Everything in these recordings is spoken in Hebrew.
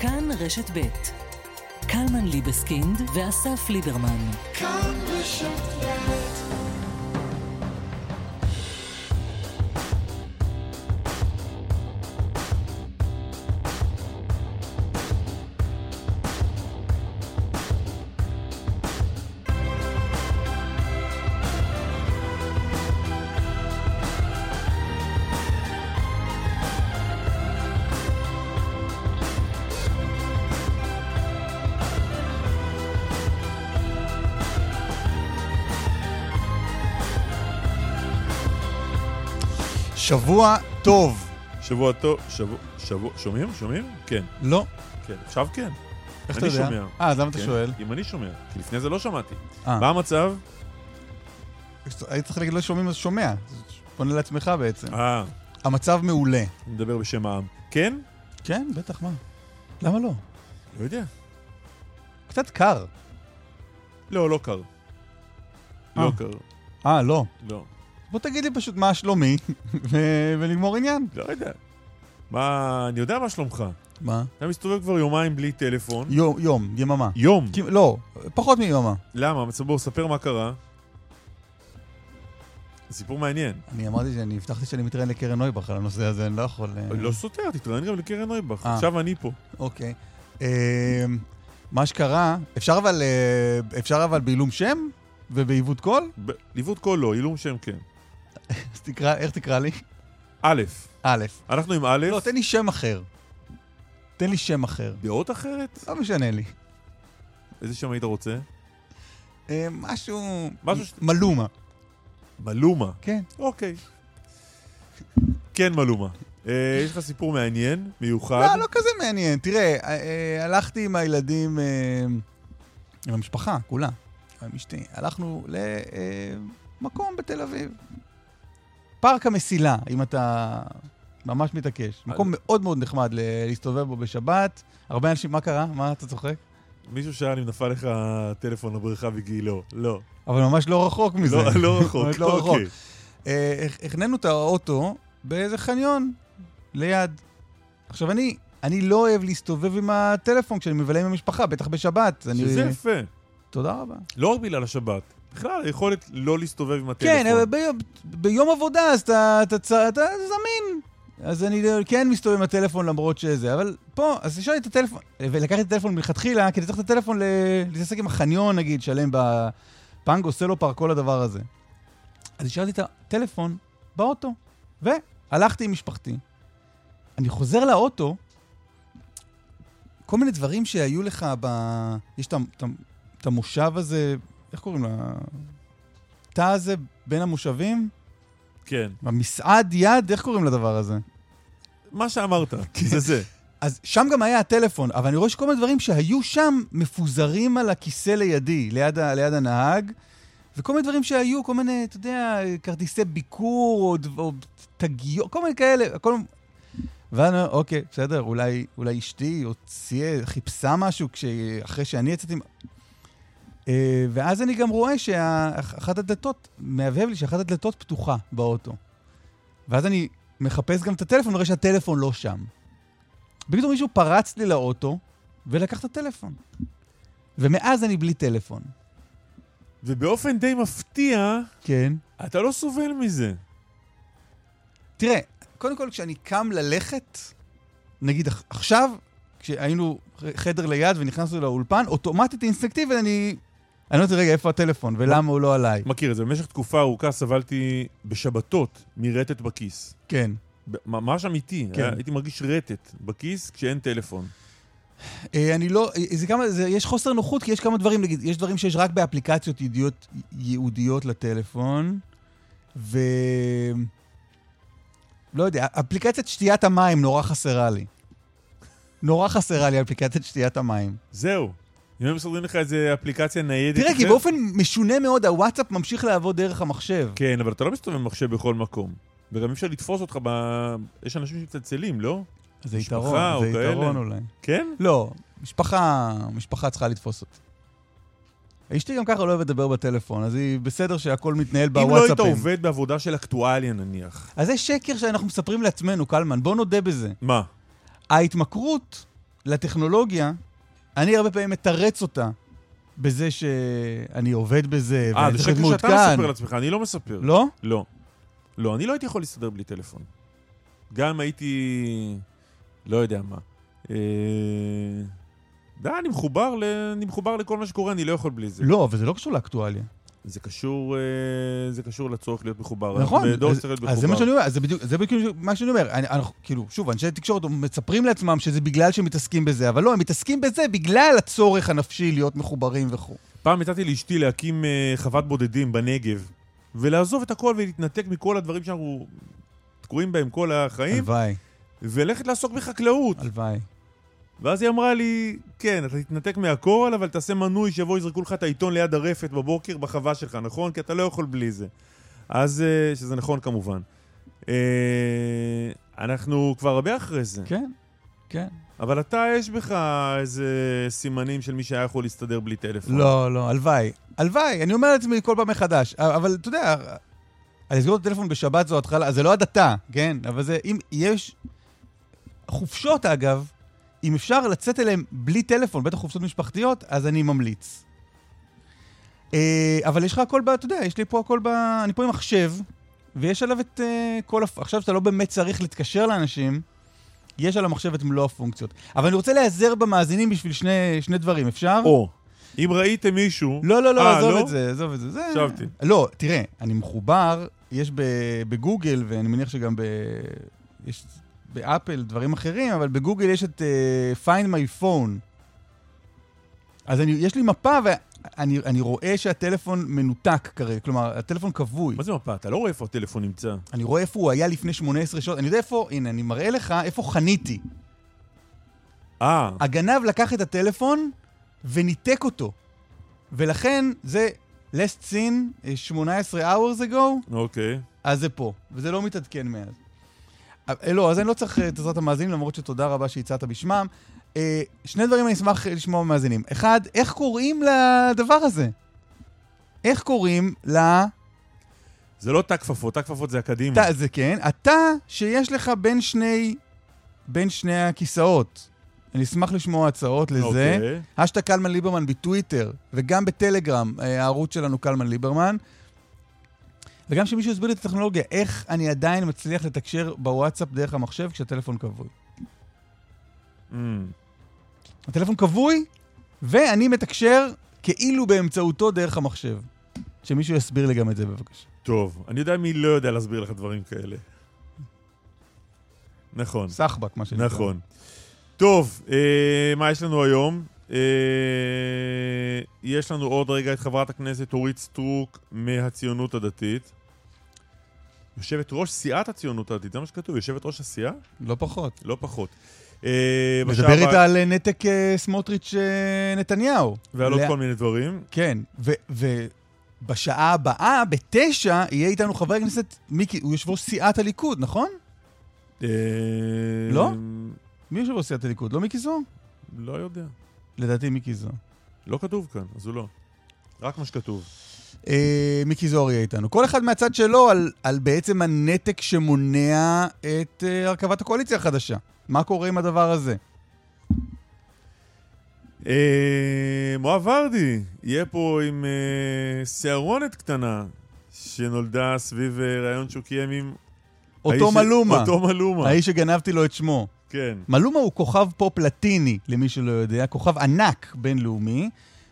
כאן רשת ב' קלמן ליבסקינד ואסף ליברמן. כאן רשת ב' שבוע טוב. שבוע טוב, שבוע, שבוע, שומעים? שומעים? כן, לא. כן. עכשיו כן. איך אתה אני יודע? שומע. אה, אז למה אתה כן, שואל? אם אני שומע, כי לפני זה לא שמעתי. אה. מה המצב? היית צריך להגיד לא שומעים אז שומע. פונה לעצמך בעצם. אה, המצב מעולה. אני מדבר בשם העם. כן? כן, בטח, מה? למה לא? לא יודע. קצת קר. לא, לא קר. אה. לא קר. אה, לא. לא. בוא תגיד לי פשוט מה שלומי, ו- ונגמור עניין. לא יודע. מה, אני יודע מה שלומך. מה? אתה מסתובב כבר יומיים בלי טלפון. יום, יום, יממה. יום. כי- לא, פחות מיממה. למה? בוא, ספר מה קרה. סיפור מעניין. אני אמרתי שאני הבטחתי שאני מתראיין לקרן נויבך על הנושא הזה, אני לא יכול... אה, לא סותר, תתראיין גם לקרן נויבך. אה. עכשיו אני פה. אוקיי. אה, מה שקרה, אפשר אבל, אה, אפשר אבל בעילום שם ובעיוות קול? ב- עיוות קול לא, עילום שם כן. אז תקרא, איך תקרא לי? א', א'. אנחנו עם א', לא, תן לי שם אחר. תן לי שם אחר. דעות אחרת? לא משנה לי. איזה שם היית רוצה? אה, משהו... משהו ש- מלומה. מלומה. כן. אוקיי. כן, מלומה. אה, יש לך סיפור מעניין, מיוחד. לא, לא כזה מעניין. תראה, אה, הלכתי עם הילדים, עם המשפחה, כולה, עם אשתי. הלכנו למקום בתל אביב. פארק המסילה, אם אתה ממש מתעקש. מקום מאוד מאוד נחמד להסתובב בו בשבת. הרבה אנשים, מה קרה? מה אתה צוחק? מישהו שאל אם נפל לך טלפון לבריכה וגילו. לא. אבל ממש לא רחוק מזה. לא, לא רחוק. לא רחוק. אוקיי. אה, הכ- החננו את האוטו באיזה חניון ליד. עכשיו, אני, אני לא אוהב להסתובב עם הטלפון כשאני מבלה עם המשפחה, בטח בשבת. אני... שזה יפה. תודה רבה. לא רק בגלל השבת. בכלל, היכולת לא להסתובב עם הטלפון. כן, אבל ביום, ביום עבודה אז אתה, אתה, אתה, אתה זמין. אז אני כן מסתובב עם הטלפון למרות שזה, אבל פה, אז השארתי את הטלפון, ולקחתי את הטלפון מלכתחילה, כי אני צריך את הטלפון ל... להתעסק עם החניון, נגיד, שלם בפנגו, סלופארק, כל הדבר הזה. אז השארתי את הטלפון באוטו, והלכתי עם משפחתי. אני חוזר לאוטו, כל מיני דברים שהיו לך ב... יש את המושב הזה, איך קוראים לה? תא הזה בין המושבים? כן. המסעד יד, איך קוראים לדבר הזה? מה שאמרת, זה זה. אז שם גם היה הטלפון, אבל אני רואה שכל מיני דברים שהיו שם מפוזרים על הכיסא לידי, ליד, ה- ליד הנהג, וכל מיני דברים שהיו, כל מיני, אתה יודע, כרטיסי ביקור, או, או תגיות, כל מיני כאלה, הכל... ואני אומר, אוקיי, בסדר, אולי, אולי אשתי הוציאה, חיפשה משהו כש... אחרי שאני יצאתי... אה, ואז אני גם רואה שאחת הדלתות, מהבהב לי שאחת הדלתות פתוחה באוטו. ואז אני מחפש גם את הטלפון, ורואה שהטלפון לא שם. פתאום מישהו פרץ לי לאוטו ולקח את הטלפון. ומאז אני בלי טלפון. ובאופן די מפתיע, כן. אתה לא סובל מזה. תראה, קודם כל כשאני קם ללכת, נגיד עכ- עכשיו, כשהיינו חדר ליד ונכנסנו לאולפן, אוטומטית אינסטינקטיבית אני... אני לא יודע, רגע, איפה הטלפון ולמה הוא לא עליי? מכיר את זה, במשך תקופה ארוכה סבלתי בשבתות מרטט בכיס. כן. ממש אמיתי, כן. היה- הייתי מרגיש רטט בכיס כשאין טלפון. אה, אני לא, אה, זה כמה, זה, יש חוסר נוחות, כי יש כמה דברים, נגיד, יש דברים שיש רק באפליקציות ייעודיות, ייעודיות לטלפון, ו... לא יודע, אפליקציית שתיית המים נורא חסרה לי. נורא חסרה לי אפליקציית שתיית המים. זהו. אם הם מסדרים לך איזה אפליקציה ניידת... תראה, כי באופן משונה מאוד, הוואטסאפ ממשיך לעבוד דרך המחשב. כן, אבל אתה לא מסתובב עם מחשב בכל מקום. וגם אי אפשר לתפוס אותך ב... יש אנשים שמצלצלים, לא? זה יתרון, או זה. יתרון אולי. כן? לא, משפחה, משפחה צריכה לתפוס אותי. אשתי גם ככה לא אוהבת לדבר בטלפון, אז היא בסדר שהכל מתנהל אם לא היית בוואטסאפים. עובד בעבודה של אקטואליה נניח. אז זה שקר שאנחנו מספרים לעצמנו, קלמן, בוא נודה בזה. מה? ההתמכרות לטכנולוגיה, אני הרבה פעמים מתרץ אותה בזה שאני עובד בזה, אה, ואני זה צריך להיות שקר שאתה מעודכן. מספר לעצמך, אני לא מספר. לא? לא. לא, אני לא הייתי יכול להסתדר בלי טלפון. גם אם הייתי... לא יודע מה. אה... די, אני מחובר, ל... אני מחובר לכל מה שקורה, אני לא יכול בלי זה. לא, אבל זה לא קשור לאקטואליה. זה קשור, אה... זה קשור לצורך להיות מחובר. נכון. בדור אז- שצריך להיות מחובר. אז זה מה שאני אומר, זה בדיוק, זה בדיוק מה שאני אומר. אני, אנחנו, כאילו, שוב, אנשי תקשורת מספרים לעצמם שזה בגלל שהם מתעסקים בזה, אבל לא, הם מתעסקים בזה בגלל הצורך הנפשי להיות מחוברים וכו'. פעם נתתי לאשתי להקים אה, חוות בודדים בנגב, ולעזוב את הכל ולהתנתק מכל הדברים שאנחנו תקועים בהם כל החיים, הלוואי, וללכת לעסוק בחקלאות. הלוואי. ואז היא אמרה לי, כן, אתה תתנתק מהכל, אבל תעשה מנוי שיבואו יזרקו לך את העיתון ליד הרפת בבוקר בחווה שלך, נכון? כי אתה לא יכול בלי זה. אז, אה, שזה נכון כמובן. אה, אנחנו כבר הרבה אחרי זה. כן, כן. אבל אתה, יש בך איזה סימנים של מי שהיה יכול להסתדר בלי טלפון. לא, לא, הלוואי. הלוואי, אני אומר לעצמי כל פעם מחדש. אבל אתה יודע, לסגור את הטלפון בשבת זו התחלה, זה לא הדתה, כן? אבל זה, אם יש... חופשות, אגב, אם אפשר לצאת אליהן בלי טלפון, בטח חופשות משפחתיות, אז אני ממליץ. אה, אבל יש לך הכל ב... אתה יודע, יש לי פה הכל ב... אני פה עם מחשב, ויש עליו את אה, כל... הפ... עכשיו שאתה לא באמת צריך להתקשר לאנשים, יש על המחשב את מלוא הפונקציות. אבל אני רוצה להיעזר במאזינים בשביל שני, שני דברים, אפשר? או, אם ראיתם מישהו... לא, לא, לא, אה, עזוב לא? את זה, עזוב את זה. זה... חשבתי. לא, תראה, אני מחובר, יש בגוגל, ואני מניח שגם ב... יש באפל דברים אחרים, אבל בגוגל יש את uh, Find My Phone. אז אני, יש לי מפה, ואני אני רואה שהטלפון מנותק כרגע, כלומר, הטלפון כבוי. מה זה מפה? אתה לא רואה איפה הטלפון נמצא. אני רואה איפה הוא היה לפני 18 שעות, אני יודע איפה, הנה, אני מראה לך איפה חניתי. אה, הגנב לקח את הטלפון וניתק אותו. ולכן זה last seen אה, 18 hours ago, אוקיי. אז זה פה, וזה לא מתעדכן מאז. אה, לא, אז אני לא צריך אה, את עזרת המאזינים, למרות שתודה רבה שהצעת בשמם. אה, שני דברים אני אשמח לשמוע מהמאזינים. אחד, איך קוראים לדבר הזה? איך קוראים ל... זה לא תא כפפות, תא כפפות זה הקדימה. תא, זה כן, התא שיש לך בין שני, בין שני הכיסאות. אני אשמח לשמוע הצעות לזה. אוקיי. השטג קלמן ליברמן בטוויטר, וגם בטלגרם, הערוץ שלנו קלמן ליברמן. וגם שמישהו יסביר לי את הטכנולוגיה, איך אני עדיין מצליח לתקשר בוואטסאפ דרך המחשב כשהטלפון כבוי. אמ, הטלפון כבוי, ואני מתקשר כאילו באמצעותו דרך המחשב. שמישהו יסביר לי גם את זה בבקשה. טוב, אני יודע מי לא יודע להסביר לך דברים כאלה. נכון, סחבק, מה שנקרא. נכון. טוב, אה, מה יש לנו היום? אה, יש לנו עוד רגע את חברת הכנסת אורית סטרוק מהציונות הדתית. יושבת ראש סיעת הציונות הדתית, זה מה שכתוב, יושבת ראש הסיעה? לא פחות. לא פחות. אה, מדבר איתה על אה, נתק אה, סמוטריץ'-נתניהו. ועל עוד כל מיני דברים. כן, ובשעה הבאה, בתשע, יהיה איתנו חבר הכנסת מיקי, הוא יושב ראש סיעת הליכוד, נכון? לא? מי יושב ראש סיעת הליכוד? לא מיקי זוהר? לא יודע. לדעתי מיקי זוהר. לא כתוב כאן, אז הוא לא. רק מה שכתוב. אה, מיקי זוהר יהיה איתנו. כל אחד מהצד שלו על, על בעצם הנתק שמונע את אה, הרכבת הקואליציה החדשה. מה קורה עם הדבר הזה? אה, מואב ורדי יהיה פה עם אה, שערונת קטנה שנולדה סביב אה, רעיון שהוא קיים עם... אותו מלומה, אותו מלומה, האיש שגנבתי לו את שמו. כן. מלומה הוא כוכב פופ לטיני, למי שלא יודע, כוכב ענק בינלאומי,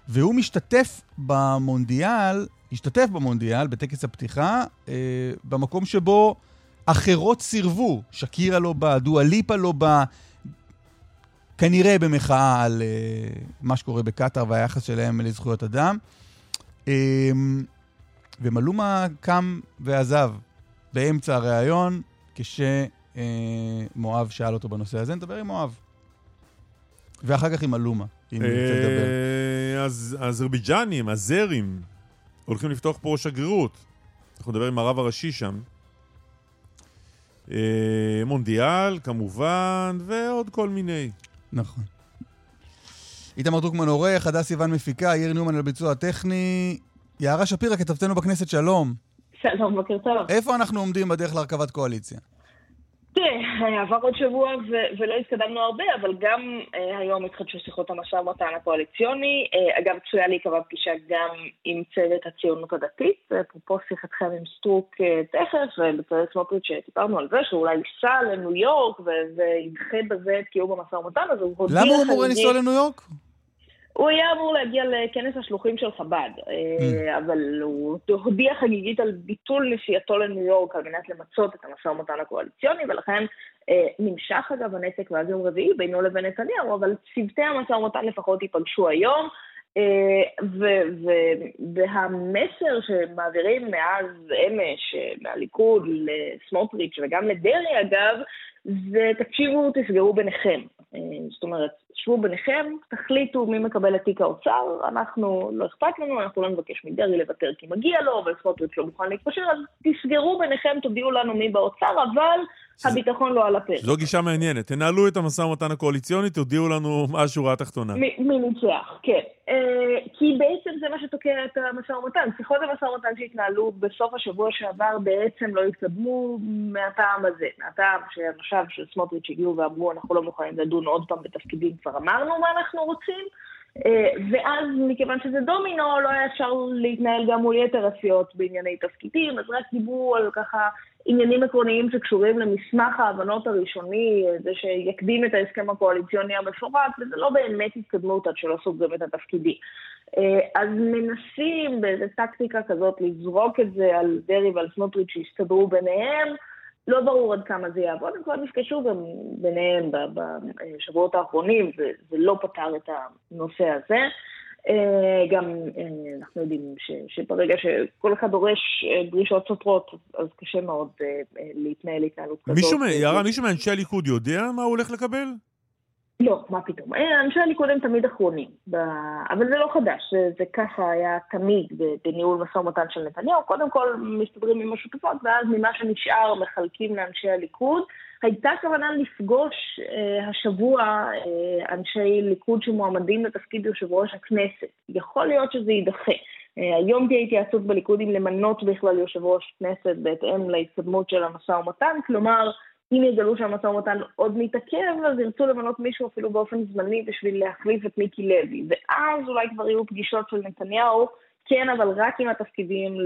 והוא משתתף במונדיאל, השתתף במונדיאל, בטקס הפתיחה, אה, במקום שבו אחרות סירבו. שקירה לא בא, דואליפה לא בא, כנראה במחאה על אה, מה שקורה בקטאר והיחס שלהם לזכויות אדם. אה, ומלומה קם ועזב באמצע הריאיון, כש... אה, שאל אותו בנושא הזה, נדבר עם מואב. ואחר כך עם אלומה, אם נרצה לדבר. אה, אז האזרבייג'נים, הזרים, הולכים לפתוח פה שגרירות. אנחנו נדבר עם הרב הראשי שם. אה, מונדיאל, כמובן, ועוד כל מיני. נכון. איתמר טוקמן עורך, הדס סיוון מפיקה, יאיר ניומן על ביצוע הטכני. יערה שפירא, כתבתנו בכנסת, שלום. שלום, בוקר טוב. איפה אנחנו עומדים בדרך להרכבת קואליציה? תראה, עבר עוד שבוע ו- ולא התקדמנו הרבה, אבל גם אה, היום התחדשו שיחות המשא ומתן הקואליציוני. אה, אגב, צפויה להיקבע פגישה גם עם צוות הציונות הדתית. אפרופו שיחתכם עם סטרוק אה, תכף, ובצלאל סמוטריץ' שדיברנו על זה, שאולי ייסע לניו יורק ו- וידחה בזה את קיום המשא ומתן, אז הוא הודיע למה הוא אמור לנסוע לניו יורק? הוא היה אמור להגיע לכנס השלוחים של חב"ד, אה, אבל הוא הודיע חגיגית על ביטול נסיעתו לניו יורק על מנת למצות את המשא ומתן הקואליציוני, ולכן אה, נמשך אגב הנתק מאז יום רביעי בינו לבין נתניהו, אבל צוותי המשא ומתן לפחות ייפגשו היום. אה, והמסר שמעבירים מאז אמש, אה, מהליכוד לסמוטריץ' וגם לדרעי אגב, זה תקשיבו, תסגרו ביניכם. זאת אומרת, שבו ביניכם, תחליטו מי מקבל את תיק האוצר, אנחנו, לא אכפת לנו, אנחנו לא נבקש מדרעי לוותר כי מגיע לו, אבל סמוטריץ' לא מוכן להתפשר, אז תסגרו ביניכם, תודיעו לנו מי באוצר, אבל הביטחון לא על הפרק. זו גישה מעניינת. תנהלו את המשא ומתן הקואליציוני, תודיעו לנו מה השורה התחתונה. מי ניצח, כן. אה, כי בעצם זה מה שתוקע את המשא ומתן. שיחות המשא ומתן שהתנהלו בסוף השבוע שעבר בעצם לא התקדמו מהטעם הזה. מהטעם שאנשיו של סמוטריץ' הגיעו ואמרו, אנחנו לא מוכנים לדון עוד פעם בתפקידים, כבר אמרנו מה אנחנו רוצים. אה, ואז מכיוון שזה דומינו, לא היה אפשר להתנהל גם מול יתר הסיעות בענייני תפקידים, אז רק דיברו על ככה עניינים עקרוניים שקשורים למסמך ההבנות הראשוני, אה, זה שיקדים את ההסכם הקואליציוני המפורט, וזה לא באמת התקדמות עד שלא סוגרים את התפקידים. אה, אז מנסים באיזו טקטיקה כזאת לזרוק את זה על דרעי ועל סמוטריץ' שיסתדרו ביניהם. לא ברור עד כמה זה יעבוד, הם כבר נפגשו גם ביניהם בשבועות האחרונים, וזה לא פתר את הנושא הזה. אה, גם אה, אנחנו יודעים ש, שברגע שכל אחד דורש אה, דרישות סותרות, אז קשה מאוד להתנהל התנהלות כזאת. יערה, מישהו מאנשי הליכוד יודע מה הוא הולך לקבל? לא, מה פתאום. אנשי הליכוד הם תמיד אחרונים, ב... אבל זה לא חדש, זה, זה ככה היה תמיד בניהול משא ומתן של נתניהו. קודם כל מסתדרים עם השותפות, ואז ממה שנשאר מחלקים לאנשי הליכוד. הייתה כוונה לפגוש אה, השבוע אה, אנשי ליכוד שמועמדים לתפקיד יושב ראש הכנסת. יכול להיות שזה יידחה. אה, היום תהיה התייעצות בליכוד אם למנות בכלל יושב ראש כנסת בהתאם להתקדמות של המשא ומתן, כלומר, אם יגלו שהמשא ומתן עוד מתעכב, אז ירצו למנות מישהו אפילו באופן זמני בשביל להחליף את מיקי לוי. ואז אולי כבר יהיו פגישות של נתניהו, כן, אבל רק עם התפקידים.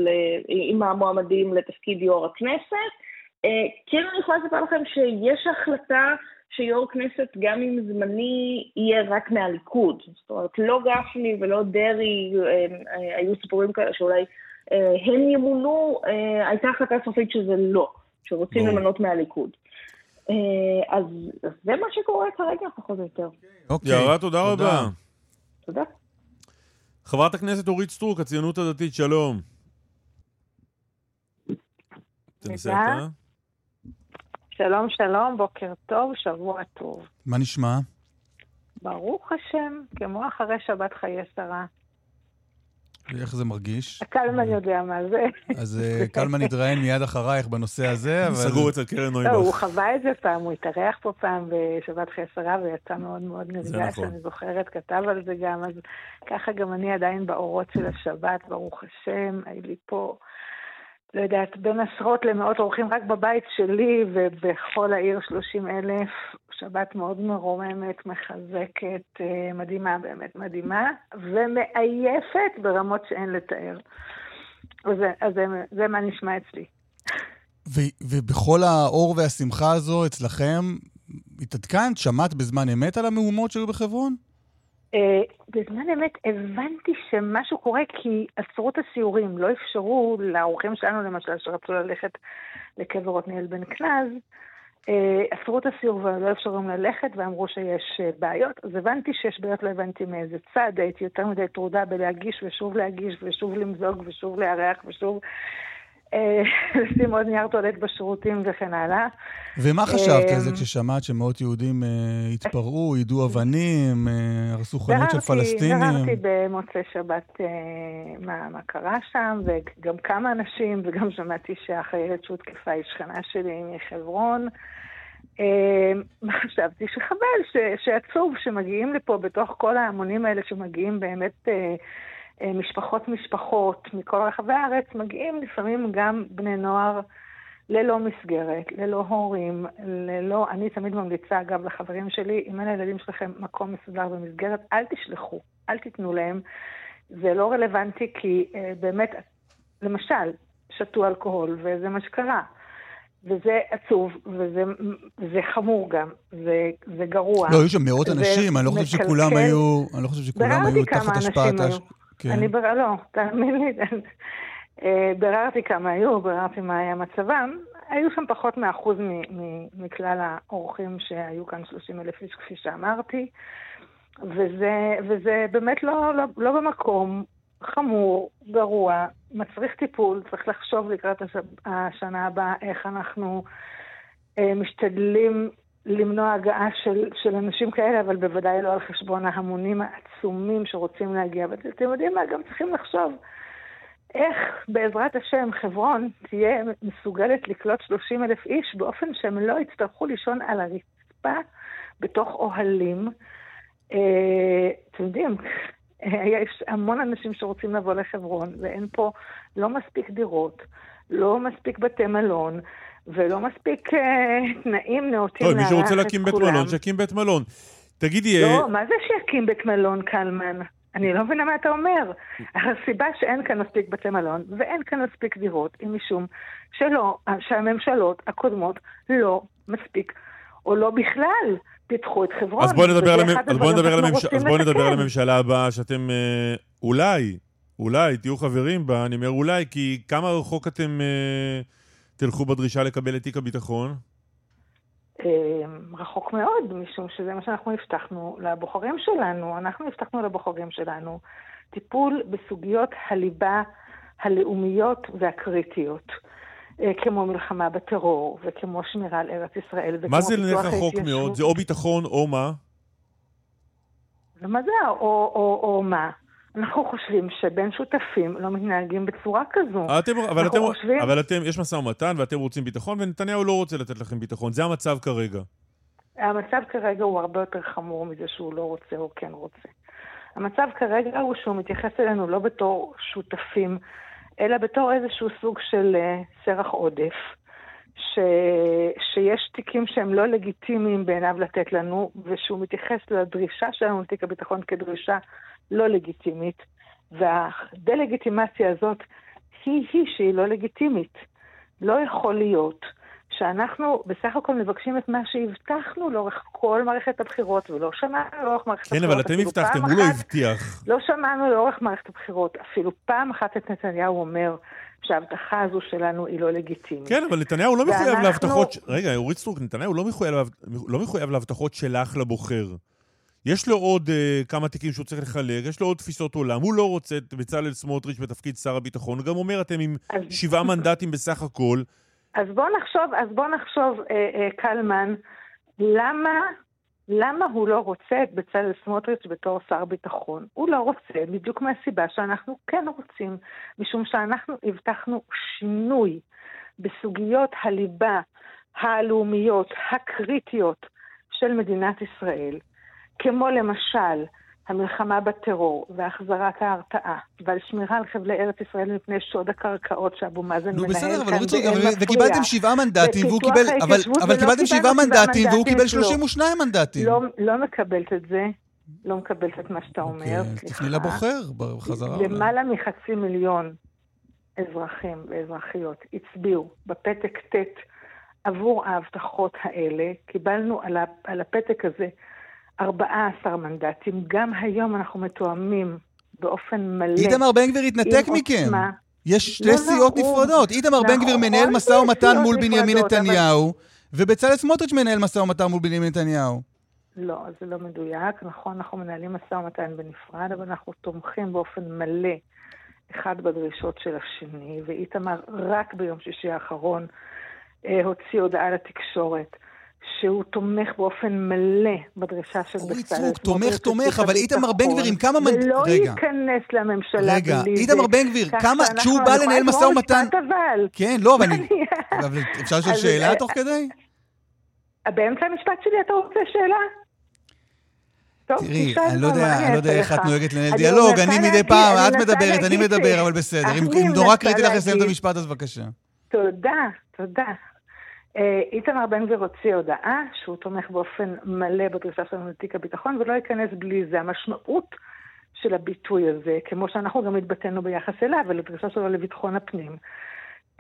עם המועמדים לתפקיד יו"ר הכנסת. אה, כן, אני יכולה לספר לכם שיש החלטה שיו"ר כנסת, גם אם זמני, יהיה רק מהליכוד. זאת אומרת, לא גפני ולא דרעי, אה, היו סיפורים כאלה שאולי אה, הם ימונו, הייתה החלטה סופית שזה לא, שרוצים. למנות מהליכוד. אז זה מה שקורה כרגע, פחות או יותר. אוקיי. יערה, תודה רבה. תודה. חברת הכנסת אורית סטרוק, הציונות הדתית, שלום. תנסה. אתה. שלום, שלום, בוקר טוב, שבוע טוב. מה נשמע? ברוך השם, כמו אחרי שבת חיי שרה. איך זה מרגיש? הקלמן יודע מה זה. אז אה, קלמן יתראיין מיד אחרייך בנושא הזה, אבל... סגור אצל קרן לא, הוא נויבך. חווה את זה פעם, הוא התארח פה פעם בשבת חיי שרה ויצא מאוד מאוד נרגש, נכון. אני זוכרת, כתב על זה גם, אז ככה גם אני עדיין באורות של השבת, ברוך השם, היו לי פה, לא יודעת, בין עשרות למאות אורחים רק בבית שלי ובכל העיר 30 אלף. שבת מאוד מרוממת, מחזקת, אה, מדהימה, באמת מדהימה, ומעייפת ברמות שאין לתאר. אז, זה- זה מה נשמע אצלי. ו- ובכל האור והשמחה הזו אצלכם, התעדכנת? שמעת בזמן אמת על המהומות שהיו בחברון? אה, בזמן אמת הבנתי שמשהו קורה כי עצרו את הסיורים, לא אפשרו לאורחים שלנו למשל שרצו ללכת לקבר עתניאל בן קנז, אה, עצרו את הסיור ולא אפשרו להם ללכת ואמרו שיש אה, בעיות, אז הבנתי שיש בעיות, לא הבנתי מאיזה צד, הייתי יותר מדי טרודה בלהגיש ושוב להגיש ושוב למזוג ושוב לארח ושוב לשים עוד נייר טואלט בשירותים וכן הלאה. ומה חשבת על זה אמ, כששמעת שמאות יהודים אה, התפרעו, יידו אבנים, אה, הרסו חנות של פלסטינים? ביררתי במוצאי שבת אה, מה, מה קרה שם, וגם כמה אנשים, וגם שמעתי שהחיילת שהותקפה היא שכנה שלי מחברון. אה, חשבתי שחבל, שעצוב שמגיעים לפה בתוך כל ההמונים האלה שמגיעים באמת אה, אה, משפחות משפחות מכל רחבי הארץ, מגיעים לפעמים גם בני נוער ללא מסגרת, ללא הורים, ללא... אני תמיד ממליצה, אגב, לחברים שלי, אם אין לילדים שלכם מקום מסודר במסגרת, אל תשלחו, אל תיתנו להם. זה לא רלוונטי כי אה, באמת, למשל, שתו אלכוהול, וזה מה שקרה. וזה עצוב, וזה חמור גם, זה, זה גרוע. לא, היו שם מאות אנשים, אני לא חושב שכולם היו, אני לא חושב שכולם היו תחת השפעת... כן. אני בר... לא, תאמין לי, אה, ביררתי כמה היו, ביררתי מה היה מצבם. היו שם פחות מאחוז מכלל האורחים שהיו כאן 30 אלף איש, כפי שאמרתי. וזה, וזה באמת לא, לא, לא במקום חמור, גרוע, מצריך טיפול, צריך לחשוב לקראת הש... השנה הבאה איך אנחנו אה, משתדלים למנוע הגעה של, של אנשים כאלה, אבל בוודאי לא על חשבון ההמונים העצומים שרוצים להגיע. ואתם יודעים מה, גם צריכים לחשוב איך בעזרת השם חברון תהיה מסוגלת לקלוט 30 אלף איש באופן שהם לא יצטרכו לישון על הרצפה בתוך אוהלים. אה, אתם יודעים, יש המון אנשים שרוצים לבוא לחברון, ואין פה לא מספיק דירות, לא מספיק בתי מלון, ולא מספיק אה, תנאים נאותים לארח את כולם. מי שרוצה להקים בית מלון, שיקים בית מלון. תגידי... לא, אה... מה זה שיקים בית מלון, קלמן? אני לא מבינה מה אתה אומר. הסיבה שאין כאן מספיק בתי מלון ואין כאן מספיק דירות היא משום שלא, שהממשלות הקודמות לא מספיק, או לא בכלל, פיתחו את חברון. אז בואי נדבר, על, המ... בוא נדבר, על, הממש... אז בוא נדבר על הממשלה הבאה, שאתם אה, אולי, אולי תהיו חברים בה, אני אומר אולי, כי כמה רחוק אתם אה, תלכו בדרישה לקבל את תיק הביטחון? אה, רחוק מאוד, משום שזה מה שאנחנו הבטחנו לבוחרים שלנו. אנחנו הבטחנו לבוחרים שלנו טיפול בסוגיות הליבה הלאומיות והקריטיות. אה, כמו מלחמה בטרור, וכמו שמירה על ארץ ישראל, וכמו מה זה נלך רחוק מאוד? זה או ביטחון או מה? ומה זה או, או, או מה? אנחנו חושבים שבין שותפים לא מתנהגים בצורה כזו. אתם, אבל, אתם, חושבים... אבל אתם, יש משא ומתן ואתם רוצים ביטחון, ונתניהו לא רוצה לתת לכם ביטחון. זה המצב כרגע. המצב כרגע הוא הרבה יותר חמור מזה שהוא לא רוצה או כן רוצה. המצב כרגע הוא שהוא מתייחס אלינו לא בתור שותפים אלא בתור איזשהו סוג של uh, סרח עודף, ש... שיש תיקים שהם לא לגיטימיים בעיניו לתת לנו, ושהוא מתייחס לדרישה שלנו לתיק הביטחון כדרישה לא לגיטימית, והדה-לגיטימציה הזאת היא-היא שהיא לא לגיטימית. לא יכול להיות שאנחנו בסך הכל מבקשים את מה שהבטחנו לאורך כל מערכת הבחירות, ולא שמענו לאורך מערכת כן, הבחירות. כן, אבל אתם הבטחתם, הוא לא הבטיח. לא שמענו לאורך מערכת הבחירות. אפילו פעם אחת את נתניהו אומר שההבטחה הזו שלנו היא לא לגיטימית. כן, אבל נתניהו לא מחויב ואנחנו... להבטחות... רגע, אורית סטרוק, נתניהו לא מחויב, לא מחויב להבטחות שלך לבוחר. יש לו עוד uh, כמה תיקים שהוא צריך לחלק, יש לו עוד תפיסות עולם. הוא לא רוצה את בצלאל סמוטריץ' בתפקיד שר הביטחון. הוא גם אומר, אתם עם שבעה מנדטים בסך הכל. אז בוא נחשוב, אז בוא נחשוב, אה, אה, קלמן, למה, למה הוא לא רוצה את בצלאל סמוטריץ' בתור שר ביטחון? הוא לא רוצה בדיוק מהסיבה שאנחנו כן רוצים, משום שאנחנו הבטחנו שינוי בסוגיות הליבה הלאומיות הקריטיות של מדינת ישראל, כמו למשל המלחמה בטרור והחזרת ההרתעה ועל שמירה על חבלי ארץ ישראל מפני שוד הקרקעות שאבו מאזן מנהל כאן באין מפריע. וקיבלתם שבעה מנדטים והוא קיבל, אבל, אבל קיבלתם שבעה מנדטים והוא קיבל 32 לא. מנדטים. לא, לא מקבלת את זה. לא מקבלת את מה שאתה אומר. אוקיי, תפני לבוחר בחזרה. למעלה מחצי מיליון אזרחים ואזרחיות הצביעו בפתק ט' עבור ההבטחות האלה. קיבלנו על הפתק הזה 14 מנדטים. גם היום אנחנו מתואמים באופן מלא. איתמר בן גביר התנתק מכם. יש שתי לא, לא סיעות לא, נפרדות. איתמר בן גביר מנהל משא ומתן מול בנימין נתניהו, אבל... ובצלאל סמוטריץ' מנהל משא ומתן מול בנימין נתניהו. לא, זה לא מדויק. נכון, אנחנו מנהלים משא ומתן בנפרד, אבל אנחנו תומכים באופן מלא אחד בדרישות של השני, ואיתמר רק ביום שישי האחרון אה, הוציא הודעה לתקשורת. שהוא תומך באופן מלא בדרישה של בצלאל סמוטריץ'. אורית תומך, תומך, אבל איתמר בן גביר עם כמה... מנ... ולא רגע. ייכנס לממשלה רגע, איתמר בן גביר, כמה... כשהוא בא לנהל משא ומתן... כן, לא, אבל אני... אפשר לשאול שאלה תוך כדי? באמצע המשפט שלי אתה רוצה שאלה? תראי, אני לא יודע, אני לא יודע איך את נוהגת לנהל דיאלוג, אני מדי פעם, את מדברת, אני מדבר, אבל בסדר. אם נורא קריטי לך לסיים את המשפט, אז בבקשה. תודה, תודה. אה, איתמר בן גביר הוציא הודעה שהוא תומך באופן מלא בדרישה שלנו לתיק הביטחון ולא ייכנס בלי זה. המשמעות של הביטוי הזה, כמו שאנחנו גם התבטאנו ביחס אליו ולדרישה שלו לביטחון הפנים,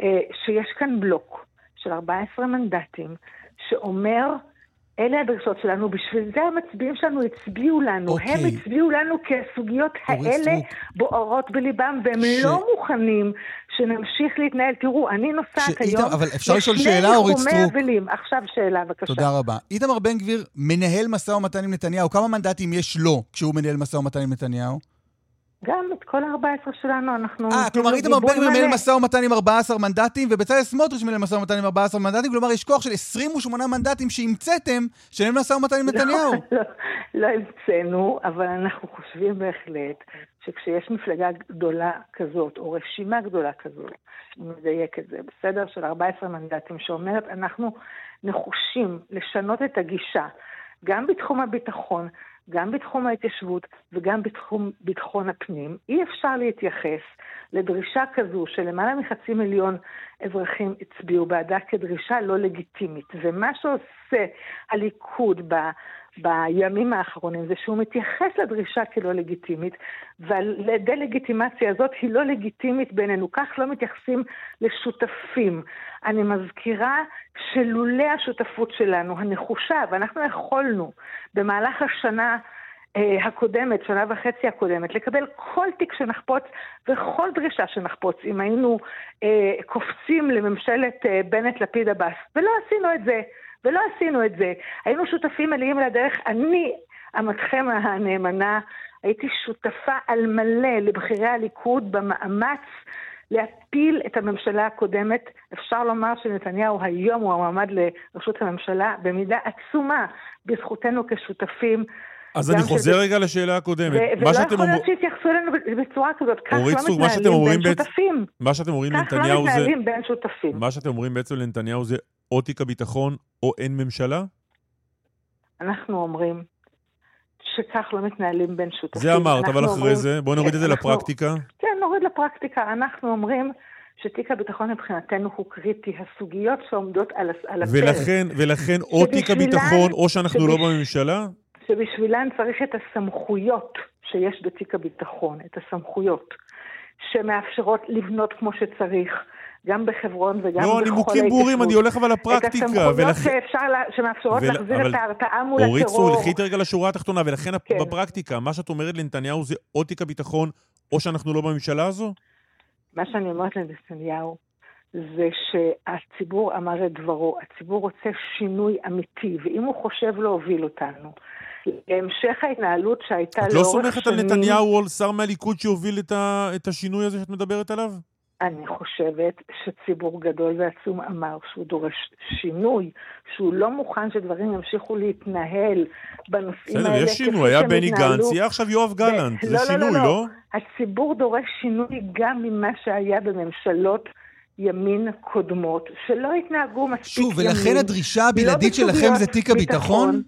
אה, שיש כאן בלוק של 14 מנדטים שאומר אלה הדרישות שלנו, בשביל זה המצביעים שלנו הצביעו לנו. אוקיי. הם הצביעו לנו כי הסוגיות האלה סטרוק. בוערות בליבם, והם ש- לא מוכנים שנמשיך להתנהל. תראו, אני נוסעת שאיתם- היום אבל אפשר לשאול שאלה, אורית סטרוק? אבלים. עכשיו שאלה, בבקשה. תודה רבה. איתמר בן גביר מנהל משא ומתן עם נתניהו. כמה מנדטים יש לו כשהוא מנהל משא ומתן עם נתניהו? גם את כל ה-14 שלנו אנחנו... אה, כלומר לו איתמר בן גביר מנהל. משא ומתן עם 14 מנדטים, ובצלאל סמוטריץ' מנהל משא ומתן עם 14 מנדטים, כלומר יש כוח של 28 מנדטים שהמצאתם, שנהל משא ומתן עם נתניהו. לא, לא המצאנו, אבל אנחנו חושבים בהחלט שכשיש מפלגה גדולה כזאת, או רשימה גדולה כזאת, אני מדייק את זה, בסדר? של 14 מנדטים, שאומרת, אנחנו נחושים לשנות את הגישה, גם בתחום הביטחון, גם בתחום ההתיישבות וגם בתחום ביטחון הפנים. אי אפשר להתייחס לדרישה כזו שלמעלה מחצי מיליון אזרחים הצביעו בעדה כדרישה לא לגיטימית. ומה שעושה הליכוד ב... בימים האחרונים זה שהוא מתייחס לדרישה כלא לגיטימית, והדה-לגיטימציה הזאת היא לא לגיטימית בעינינו, כך לא מתייחסים לשותפים. אני מזכירה שלולא השותפות שלנו, הנחושה, ואנחנו יכולנו במהלך השנה הקודמת, שנה וחצי הקודמת, לקבל כל תיק שנחפוץ וכל דרישה שנחפוץ, אם היינו אה, קופצים לממשלת אה, בנט-לפיד עבאס, ולא עשינו את זה. ולא עשינו את זה. היינו שותפים מלאים לדרך. אני, אמתכם הנאמנה, הייתי שותפה על מלא לבכירי הליכוד במאמץ להפיל את הממשלה הקודמת. אפשר לומר שנתניהו היום הוא המועמד לראשות הממשלה במידה עצומה בזכותנו כשותפים. אז אני חוזר שזה- רגע לשאלה הקודמת. ו- ולא יכול אומר- להיות שיתייחסו אלינו בצורה כזאת. כך לא מתנהלים בין בעצם- שותפים. מה שאתם אומרים כך לא לנתניהו זה... מתנהלים בין שותפים. מה שאתם אומרים בעצם לנתניהו זה או תיק הביטחון או אין ממשלה? אנחנו אומרים שכך לא מתנהלים בין שותפים. זה אמרת, אבל אחרי אומרים- זה, בואי נוריד את זה אנחנו- לפרקטיקה. כן, נוריד לפרקטיקה. אנחנו אומרים שתיק הביטחון מבחינתנו הוא קריטי. הסוגיות שעומדות על, הפרק, ולכן, ולכן או תיק הביטחון או שאנחנו לא שבש- בממשלה? שבשבילן צריך את הסמכויות שיש בתיק הביטחון, את הסמכויות שמאפשרות לבנות כמו שצריך, גם בחברון וגם בכל לא, ההתיישבות. נימוקים ברורים, אני הולך אבל לפרקטיקה. את הסמכויות ולכן- שאפשר, שמאפשרות ול- להחזיר אבל- את ההרתעה מול אורית סטרוק, הטרור. לכי איתי רגע לשורה התחתונה, ולכן כן. בפרקטיקה, מה שאת אומרת לנתניהו זה או תיק הביטחון או שאנחנו לא בממשלה הזו? מה שאני אומרת לנתניהו זה שהציבור אמר את דברו, הציבור רוצה שינוי אמיתי, ואם הוא חושב להוביל אותנו להמשך ההתנהלות שהייתה את לא לאורך סומכת על שנים, נתניהו או על שר מהליכוד שיוביל את ה- את השינוי הזה שאת מדברת עליו? אני חושבת שציבור גדול ועצום אמר שהוא דורש שינוי, שהוא לא מוכן שדברים ימשיכו להתנהל בנושאים בסדר, האלה יש שינוי, היה בני. גנץ, יהיה עכשיו יואב גלנט, זה לא, לא, שינוי, לא, לא? לא. הציבור דורש שינוי גם ממה שהיה בממשלות ימין קודמות, שלא התנהגו מספיק שוב, ימין. ולכן הדרישה הבלעדית לא שלכם זה תיק הביטחון? ביטחון.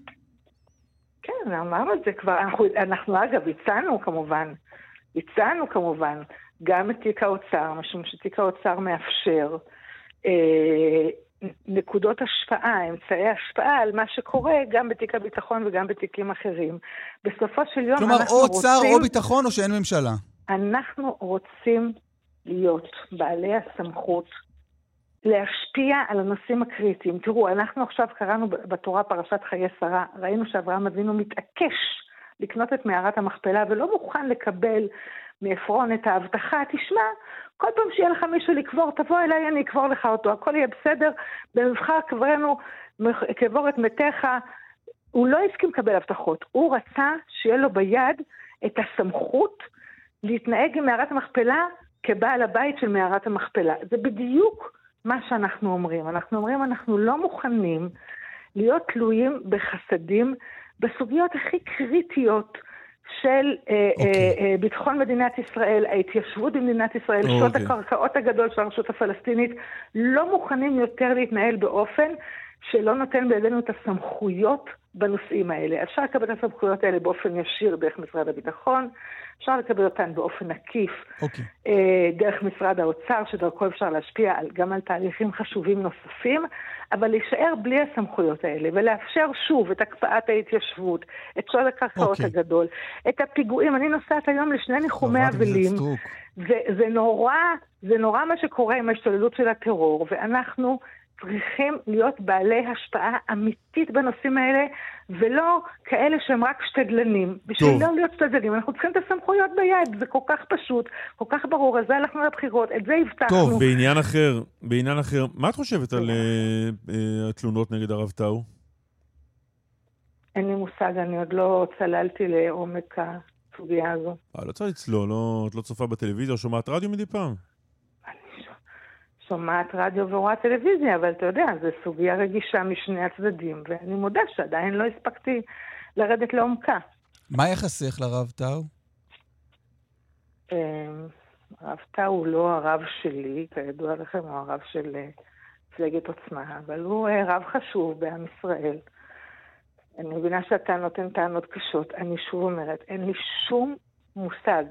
כן, אמרנו את זה כבר. אנחנו, אנחנו אגב, הצענו כמובן, הצענו כמובן גם את תיק האוצר, משום שתיק האוצר מאפשר אה, נקודות השפעה, אמצעי השפעה על מה שקורה גם בתיק הביטחון וגם בתיקים אחרים. בסופו של יום כלומר, אנחנו או רוצים... צר או ביטחון או שאין ממשלה. אנחנו רוצים להיות בעלי הסמכות להשפיע על הנושאים הקריטיים. תראו, אנחנו עכשיו קראנו בתורה פרשת חיי שרה, ראינו שאברהם אבינו מתעקש לקנות את מערת המכפלה ולא מוכן לקבל מעפרון את ההבטחה, תשמע, כל פעם שיהיה לך מישהו לקבור, תבוא אליי, אני אקבור לך אותו, הכל יהיה בסדר, במבחר קברנו, קבור את מתיך. הוא לא הסכים לקבל הבטחות, הוא רצה שיהיה לו ביד את הסמכות להתנהג עם מערת המכפלה כבעל הבית של מערת המכפלה. זה בדיוק מה שאנחנו אומרים. אנחנו אומרים, אנחנו לא מוכנים להיות תלויים בחסדים בסוגיות הכי קריטיות של okay. אה, אוקיי. אה, אה, ביטחון מדינת ישראל, ההתיישבות במדינת ישראל, אוקיי. שעות הקרקעות הגדול של הרשות הפלסטינית, לא מוכנים יותר להתנהל באופן שלא נותן בידינו את הסמכויות בנושאים האלה. אפשר לקבל את הסמכויות האלה באופן ישיר דרך משרד הביטחון, אפשר לקבל אותן באופן עקיף אוקיי. אה, דרך משרד האוצר, שדרכו אפשר להשפיע על, גם על תהליכים חשובים נוספים, אבל להישאר בלי הסמכויות האלה, ולאפשר שוב את הקפאת ההתיישבות, את שוד הקרקעות אוקיי. הגדול, את הפיגועים. אני נוסעת היום לשני ניחומי אבלים. זה, זה נורא, זה נורא מה שקורה עם ההשתוללות של הטרור, ואנחנו צריכים להיות בעלי השפעה אמיתית בנושאים האלה, ולא כאלה שהם רק שתדלנים. בשביל. לא להיות שתדלנים, אנחנו צריכים את הסמכויות ביד, זה כל כך פשוט, כל כך ברור, אז זה הלכנו לבחירות, את זה הבטחנו. טוב, בעניין אחר, בעניין אחר, מה את חושבת על אה, אה, התלונות נגד הרב טאו? אין לי מושג, אני עוד לא צללתי לעומק הסוגיה הזו. אה, לא צריך לצלול, לא, את לא צופה בטלוויזיה או שומעת רדיו מדי פעם? שומעת רדיו ורואה טלוויזיה, אבל אתה יודע, זו סוגיה רגישה משני הצדדים, ואני מודה שעדיין לא הספקתי לרדת לעומקה. מה יחסך לרב טאו? אמ, הרב טאו הוא לא הרב שלי, כידוע לכם, הוא הרב של אה, מפלגת עוצמה, אבל הוא אה, רב חשוב בעם ישראל. אני מבינה שאתה נותן טענות קשות. אני שוב אומרת, אין לי שום מושג.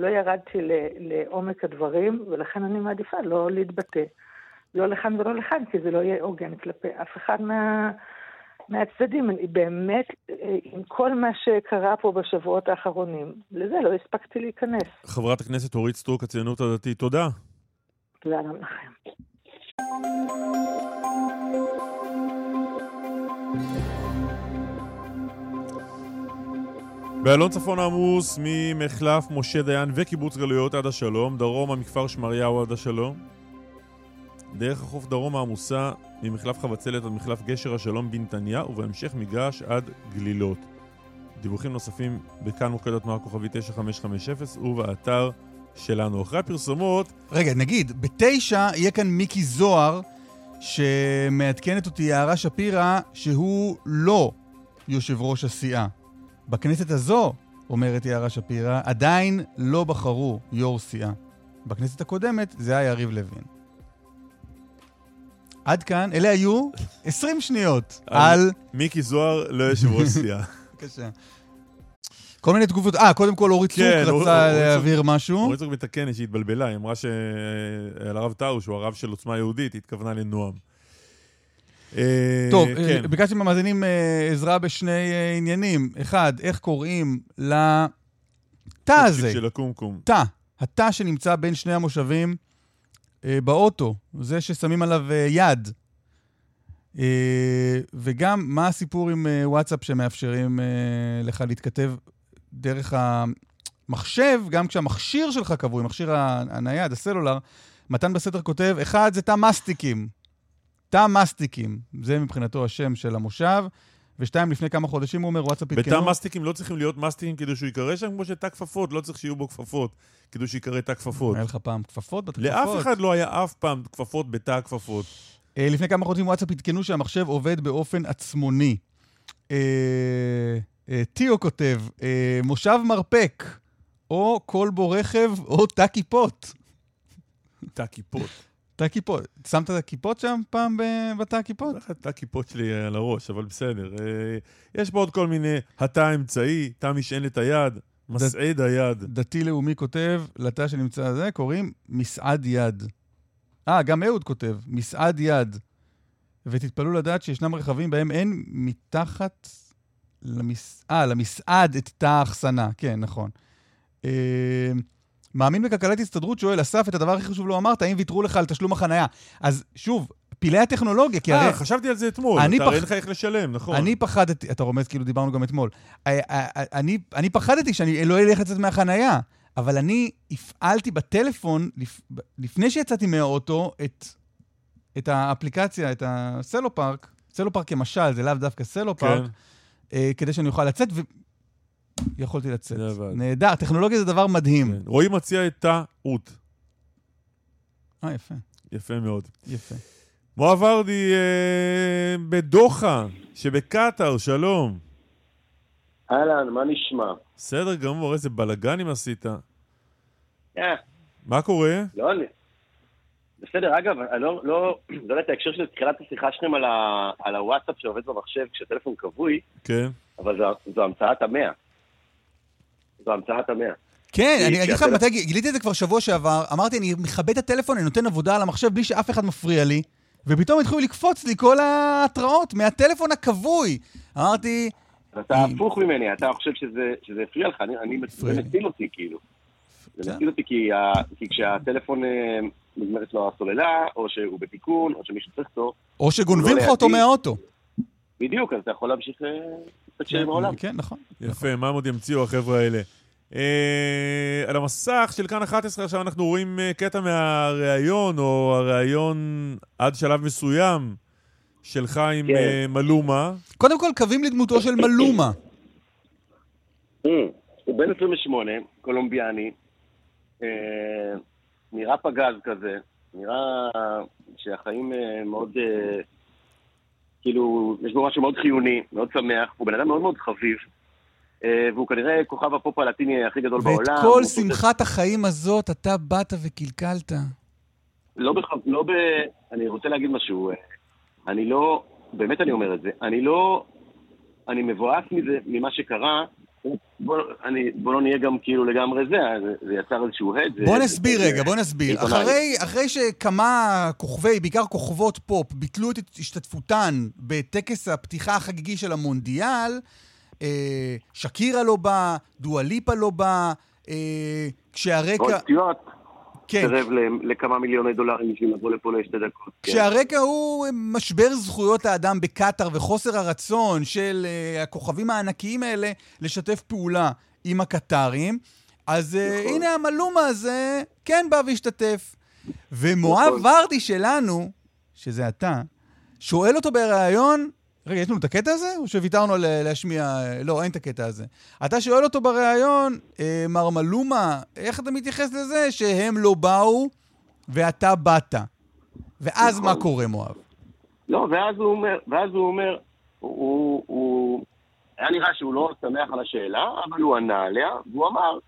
לא ירדתי ל- לעומק הדברים, ולכן אני מעדיפה לא להתבטא. לא לכאן ולא לכאן, כי זה לא יהיה הוגן כלפי אף אחד מה... מהצדדים. אני באמת, אה, עם כל מה שקרה פה בשבועות האחרונים, לזה לא הספקתי להיכנס. חברת הכנסת אורית סטרוק, הציונות הדתית, תודה. תודה גם לכם. באלון צפון עמוס ממחלף משה דיין וקיבוץ גלויות עד השלום, דרומה מכפר שמריהו עד השלום. דרך החוף דרומה עמוסה ממחלף חבצלת עד מחלף גשר השלום בנתניה ובהמשך מגרש עד גלילות. דיווחים נוספים בכאן מוקד התנועה כוכבי 9550 ובאתר שלנו. אחרי הפרסומות, רגע, נגיד, בתשע יהיה כאן מיקי זוהר, שמעדכנת אותי יערה שפירא, שהוא לא יושב ראש הסיעה. בכנסת הזו, אומרת יערה שפירא, עדיין לא בחרו יו"ר סיעה. בכנסת הקודמת זה היה יריב לוין. עד כאן, אלה היו 20 שניות על... מיקי זוהר לא יושב ראש סיעה. בבקשה. כל מיני תגובות, אה, קודם כל אורית כן, אור- רצה אורית להעביר משהו. אורית סטרוק מתקנת שהיא התבלבלה, היא אמרה שעל הרב טאו, שהוא הרב של עוצמה יהודית, היא התכוונה לנועם. אה, טוב, כן. אה, ביקשתי מהמאזינים אה, עזרה בשני עניינים. אחד, איך קוראים לתא הזה, של הקומקום. תא, התא שנמצא בין שני המושבים באוטו, זה ששמים עליו יד. וגם, מה הסיפור עם וואטסאפ שמאפשרים לך להתכתב דרך המחשב, גם כשהמכשיר שלך כבוי, מכשיר הנייד, הסלולר, מתן בסתר כותב, אחד זה תא מסטיקים. תא מסטיקים, זה מבחינתו השם של המושב. ושתיים, לפני כמה חודשים הוא אומר, וואטסאפ בתא עדכנו. מסטיקים לא צריכים להיות מסטיקים כדי שהוא ייקרא שם, כמו שתא כפפות, לא צריך שיהיו בו כפפות, כדי שייקרא תא כפפות. היה לך פעם כפפות בתא לאף כפפות? אחד לא היה אף פעם כפפות בתא הכפפות. אה, לפני כמה חודשים וואטסאפ עדכנו שהמחשב עובד באופן עצמוני. אה, אה, טיו כותב, מושב מרפק, או כל בו רכב, או תא כיפות. תא כיפות. תא כיפות. שמת את הכיפות שם פעם ב- בתא הכיפות? תא כיפות שלי על הראש, אבל בסדר. אה, יש פה עוד כל מיני, התא האמצעי, תא משענת היד, מסעד היד. דתי-לאומי כותב, לתא שנמצא זה, קוראים מסעד יד. אה, גם אהוד כותב, מסעד יד. ותתפלאו לדעת שישנם רכבים בהם אין מתחת למס... אה, למסעד את תא האחסנה. כן, נכון. אה, מאמין בכלכלת הסתדרות שואל, אסף, את הדבר הכי חשוב לא אמרת, האם ויתרו לך על תשלום החנייה? אז שוב, פילי הטכנולוגיה, כי הרי... אה, חשבתי על זה אתמול. אתה פח- אין לך איך לשלם, נכון. אני פחדתי, אתה רומז כאילו דיברנו גם אתמול, אה, אה, אה, אני, אני פחדתי שאני לא אלך לצאת מהחנייה, אבל אני הפעלתי בטלפון, לפ, לפני שיצאתי מהאוטו, את, את האפליקציה, את הסלופארק, סלופארק כמשל, זה לאו דווקא סלופארק, כן. אה, כדי שאני אוכל לצאת, ויכולתי לצאת. נהדר, טכנולוגיה זה דבר מדהים. כן. רועי מציע את תא אות. אה, יפה, יפה מאוד. יפה. מואב ורדי אה, בדוחה שבקטאר, שלום. אהלן, מה נשמע? בסדר גמור, איזה בלאגנים עשית. אה, מה קורה? לא, אני- בסדר, אגב, אני לא, לא, לא יודע את ההקשר של תחילת השיחה שלכם על, ה, על הוואטסאפ שעובד במחשב כשהטלפון כבוי, כן. אבל זו, זו המצאת המאה. זו המצאת המאה. כן, אני אגיד לך מתי, גיליתי את זה כבר שבוע שעבר, אמרתי, אני מכבד את הטלפון, אני נותן עבודה על המחשב בלי שאף אחד מפריע לי, ופתאום התחילו לקפוץ לי כל ההתראות מהטלפון הכבוי. אמרתי, אתה הפוך ממני, אתה חושב שזה, הפריע לך, זה. מציל אותי, כאילו. זה בסדר. מציל אותי כי, כשהטלפון אה, נגמרת לו הסוללה, או שהוא בתיקון, או שמישהו צריך אותו, או שגונבים לא לך אותו. מהאוטו. בדיוק, אז אתה יכול להמשיך אה, עם העולם. כן, נכון. יפה, מה הם עוד ימציאו החבר'ה האלה? אה, על המסך של כאן 11 עכשיו אנחנו רואים אה, קטע מהראיון, או הראיון עד שלב מסוים שלך עם כן. אה, מלומה. קודם כל, קווים לדמותו של מלומה. הוא בן 28, קולומביאני, אה, נראה פגז כזה, נראה שהחיים אה, מאוד, אה, כאילו, יש בו משהו מאוד חיוני, מאוד שמח, הוא בן אדם מאוד מאוד חביב, אה, והוא כנראה כוכב הפופ הלטיני הכי גדול ואת בעולם. כל הוא שמחת החיים הזאת אתה באת וקלקלת. לא בח... לא ב... אני רוצה להגיד משהו. אה, אני לא... באמת אני אומר את זה. אני לא... אני מבואס מזה, ממה שקרה. בוא, אני, בוא לא נהיה גם כאילו לגמרי זה, זה, זה יצר איזשהו הד. בוא זה- נסביר זה- רגע, בוא נסביר. אחרי, אחרי שכמה כוכבי, בעיקר כוכבות פופ, ביטלו את השתתפותן בטקס הפתיחה החגיגי של המונדיאל, אה, שקירה לא בא, דואליפה לא בא, אה, כשהרקע... רוד סטיוארט כן, סירב לכמה מיליוני דולרים בשביל לבוא לפה לשתי דקות. כן. כשהרקע הוא משבר זכויות האדם בקטאר וחוסר הרצון של uh, הכוכבים הענקיים האלה לשתף פעולה עם הקטרים, אז uh, נכון. הנה המלומה הזה כן בא והשתתף. ומואב נכון. ורדי שלנו, שזה אתה, שואל אותו בריאיון, רגע, יש לנו את הקטע הזה? או שוויתרנו על אה, להשמיע... לא, אין את הקטע הזה. אתה שואל אותו בריאיון, אה, מר מלומה, איך אתה מתייחס לזה שהם לא באו ואתה באת? ואז נכון. מה קורה, מואב? לא, ואז הוא אומר, ואז הוא אומר, הוא, הוא, הוא, היה נראה שהוא לא שמח על השאלה, אבל הוא ענה עליה, והוא אמר,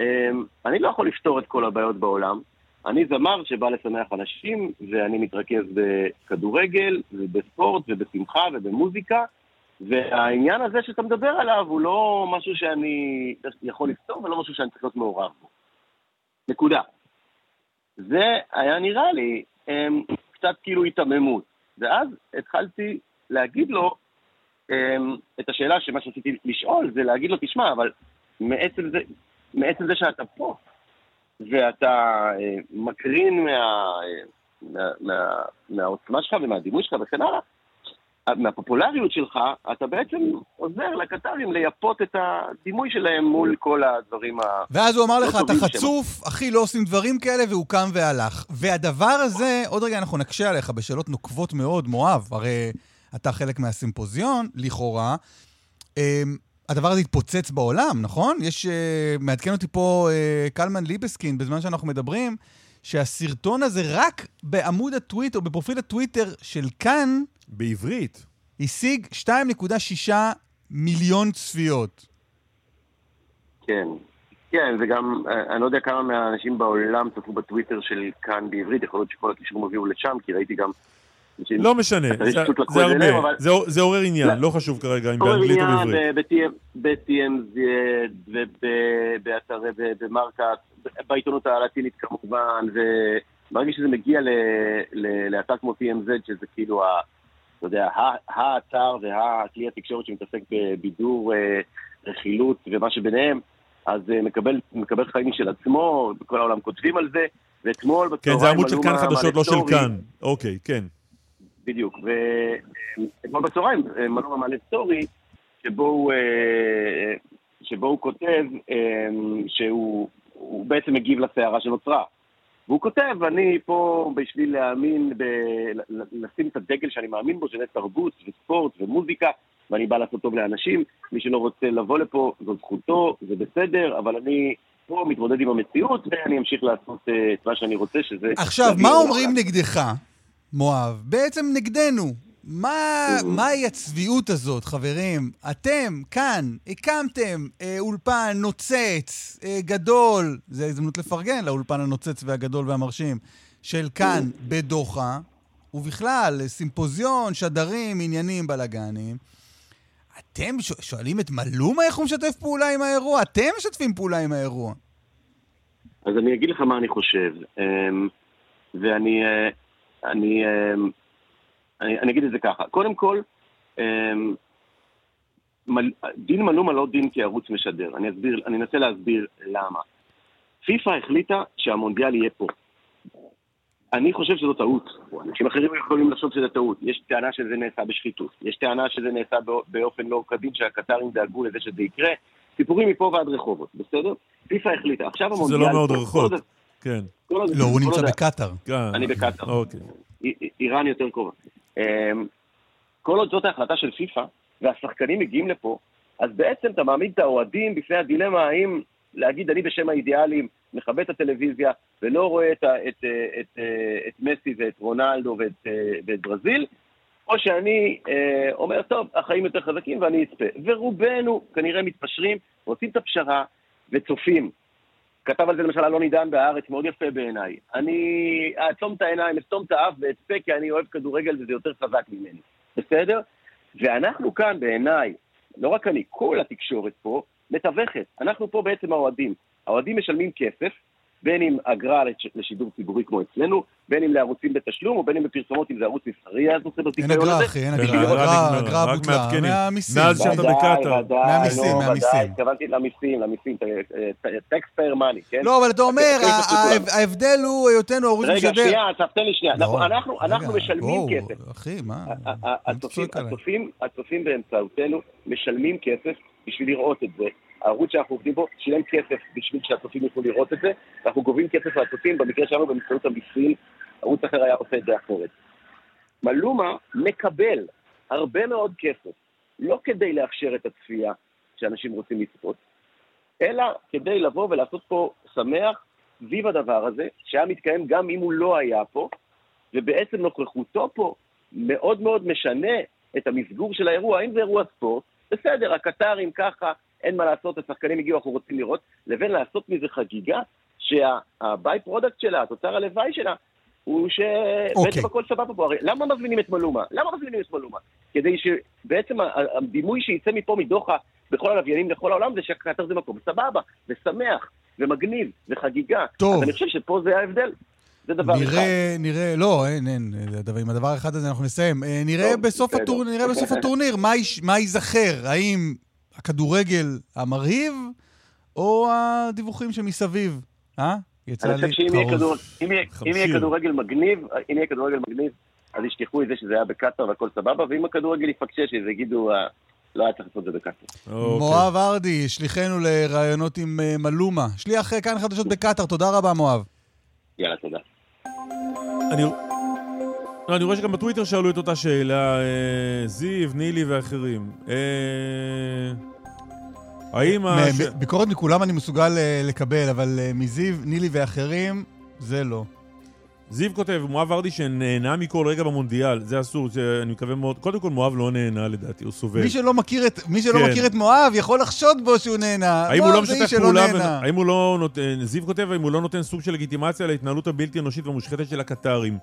אמ, אני לא יכול לפתור את כל הבעיות בעולם. אני זמר שבא לשמח אנשים, ואני מתרכז בכדורגל, ובספורט, ובשמחה, ובמוזיקה, והעניין הזה שאתה מדבר עליו הוא לא משהו שאני יכול לפתור, ולא משהו שאני צריך להיות מעורב בו. נקודה. זה היה נראה לי אמ, קצת כאילו היתממות. ואז התחלתי להגיד לו אמ, את השאלה שמה שרציתי לשאול זה להגיד לו, תשמע, אבל מעצם זה, מעצם זה שאתה פה, ואתה אה, מקרין מה, מה, מה, מהעוצמה שלך ומהדימוי שלך וכן הלאה, מהפופולריות שלך, אתה בעצם עוזר לקטרים לייפות את הדימוי שלהם מול כל הדברים ה... ואז הוא אמר לך, אתה טובים שם." חצוף, אחי, לא עושים דברים כאלה, והוא קם והלך. והדבר הזה, עוד רגע אנחנו נקשה עליך בשאלות נוקבות מאוד, מואב, הרי אתה חלק מהסימפוזיון, לכאורה. הדבר הזה התפוצץ בעולם, נכון? יש, אה, מעדכן אותי פה אה, קלמן ליבסקין, בזמן שאנחנו מדברים, שהסרטון הזה רק בעמוד הטוויטר, בפרופיל הטוויטר של כאן, בעברית. השיג 2.6 מיליון צפיות. כן. כן, וגם, אה, אני לא יודע כמה מהאנשים בעולם צפו בטוויטר של כאן בעברית, יכול להיות שכל הקישורים הביאו לשם, כי ראיתי גם... לא משנה, זה- הרבה. זה- עורר עניין, לא. לא חשוב כרגע אם באנגלית או בעברית. ב-TMZ ובאתרי, במרקט, בעיתונות הלטינית כמובן, וברגע שזה מגיע לאתר כמו TMZ, שזה כאילו, אתה יודע, האתר והכלי התקשורת שמתעסק בבידור, אה, רכילות ומה שביניהם, אז אה, מקבל, חיים משל עצמו, בכל העולם כותבים על זה, ואתמול בצהריים... כן, זה עמוד של כאן חדשות, לא של. כאן. אוקיי, כן. בדיוק, ואתמול בצהריים מלון מעלה סטורי, שבו הוא, אה, שבו הוא כותב אה, שהוא הוא בעצם מגיב לסערה שנוצרה. והוא כותב, אני פה בשביל להאמין, ב, לשים את הדגל שאני מאמין בו, שזה תרבות וספורט ומוזיקה, ואני בא לעשות טוב לאנשים. מי שלא רוצה לבוא לפה, זו זכותו, זה בסדר, אבל אני פה מתמודד עם המציאות, ואני אמשיך לעשות אה, את מה שאני רוצה, שזה... עכשיו, מה. אומרים נגדך, מואב? בעצם נגדנו. מה, מהי הצביעות הזאת, חברים? אתם, כאן, הקמתם אה, אולפן נוצץ, אה, גדול, זו הזדמנות לפרגן לאולפן הנוצץ והגדול והמרשים, של כאן בדוחה, ובכלל, סימפוזיון, שדרים, עניינים, בלאגנים. אתם שואלים את מלומה איך הוא משתף פעולה עם האירוע? אתם משתפים פעולה עם האירוע. אז אני אגיד לך מה אני חושב. אמ, ואני אה, אני, אמ, אני, אני אגיד את זה ככה. קודם כל, אמ, דין מלומה לא דין כערוץ משדר. אני אסביר, אני אנסה להסביר למה. פיפ"א החליטה שהמונדיאל יהיה פה. אני חושב שזו טעות. אנשים אחרים יכולים לחשוב שזו טעות. יש טענה שזה נעשה בשחיתות. יש טענה שזה נעשה באופן לא כדין, שהקטרים דאגו לזה שזה יקרה. סיפורים מפה ועד רחובות, בסדר? פיפ"א החליטה. עכשיו המונדיאל... זה לא מאוד רחוק, כן. לא, הוא נמצא בקטאר. אני בקטאר. אוקיי. איראן יותר קרובה. אמ, כל עוד זאת ההחלטה של פיפ"א, והשחקנים מגיעים לפה, אז בעצם אתה מעמיד את האוהדים בפני הדילמה האם להגיד אני בשם האידיאלים מכבד את הטלוויזיה ולא רואה את, את, את, את מסי ואת רונלדו ואת, ואת ברזיל, או שאני אה, אומר, טוב, החיים יותר חזקים ואני אצפה. ורובנו כנראה מתפשרים, רוצים את הפשרה וצופים. כתב על זה למשל אלון עידן בהארץ, מאוד יפה בעיניי. אני אעצום את העיניים, אסתום את האף ואצפה כי אני אוהב כדורגל וזה יותר חזק ממני. בסדר? ואנחנו כאן, בעיניי, לא רק אני, כל התקשורת פה, מתווכת. אנחנו פה בעצם האוהדים. האוהדים משלמים כסף, בין אם אגרה לשידור ציבורי כמו אצלנו, בין אם לערוצים בתשלום, או בין אם בפרסומות, אם זה ערוץ מסחרי, אז עושה בזיכיון הזה. אין אגרה, אחי, אין אגרה, אגרה בוטלה, מהמיסים. מאז שאתה בקטאר. מהמיסים, מהמיסים. התכוונתי למיסים, למיסים, טקס פייר מאני, כן? לא, אבל אתה אומר, ההבדל הוא היותנו ערוץ משדר. רגע, שנייה, תן לי שנייה. אנחנו משלמים כסף. אחי, מה? הצופים באמצעותנו משלמים כסף בשביל לראות את זה. הערוץ שאנחנו עובדים בו שילם כסף בשביל שהצופים יוכלו לראות את זה, ואנחנו גובים כסף מהצופים, במקרה שלנו באמצעות המיסים, ערוץ אחר היה עושה את זה אחרת. מלומה מקבל הרבה מאוד כסף, לא כדי לאפשר את הצפייה שאנשים רוצים לצפות, אלא כדי לבוא ולעשות פה שמח סביב הדבר הזה, שהיה מתקיים גם אם הוא לא היה פה, ובעצם נוכחותו פה מאוד מאוד משנה את המסגור של האירוע. האם זה אירוע ספורט? בסדר, הקטארים ככה, אין מה לעשות, השחקנים הגיעו, אנחנו רוצים לראות, לבין לעשות מזה חגיגה, שה by-product שלה, התוצר הלוואי שלה, הוא שבעצם אוקיי. אוקיי. הכל סבבה פה. הרי למה מזמינים את מלומה? למה מזמינים את מלומה? כדי שבעצם הדימוי שיצא מפה מדוחה בכל הלוויינים לכל העולם זה שהקטר זה מקום סבבה, ושמח, ומגניב, וחגיגה. טוב. אז אני חושב שפה זה ההבדל. זה דבר נראה, אחד. נראה, לא, אין, אין, עם הדבר האחד הזה אנחנו נסיים. אה, נראה טוב, בסוף, הטור, נראה בסוף הטורניר מה, מה ייזכר, האם הכדורגל המרהיב, או הדיווחים שמסביב, אה? יצא לי קרוב. אם יהיה כדורגל מגניב, אם יהיה כדורגל מגניב, אז ישכחו את זה שזה היה בקטאר והכל סבבה, ואם הכדורגל יפקשש, אז יגידו, אה, לא היה צריך לעשות את זה בקטאר. אוקיי. מואב ארדי, שליחנו לראיונות עם אה, מלומה. שליח אה, כאן חדשות בקטאר, תודה רבה, מואב. יאללה, תודה. אני... לא, אני רואה שגם בטוויטר שאלו את אותה שאלה, אה, זיו, נילי ואחרים. אה, האם ה... ביקורת מכולם אני מסוגל אה, לקבל, אבל אה, מזיו, נילי ואחרים, זה לא. זיו כותב, מואב ורדי שנהנה מכל רגע במונדיאל, זה אסור, אני מקווה מאוד. קודם כל, מואב לא נהנה לדעתי, הוא סובל. מי שלא מכיר את, מי שלא כן. מכיר את מואב יכול לחשוד בו שהוא נהנה. האם הוא לא משתף פעולה, ו... האם הוא לא נותן, זיו כותב, האם הוא לא נותן סוג של לגיטימציה להתנהלות הבלתי אנושית והמושחתת של הקטרים.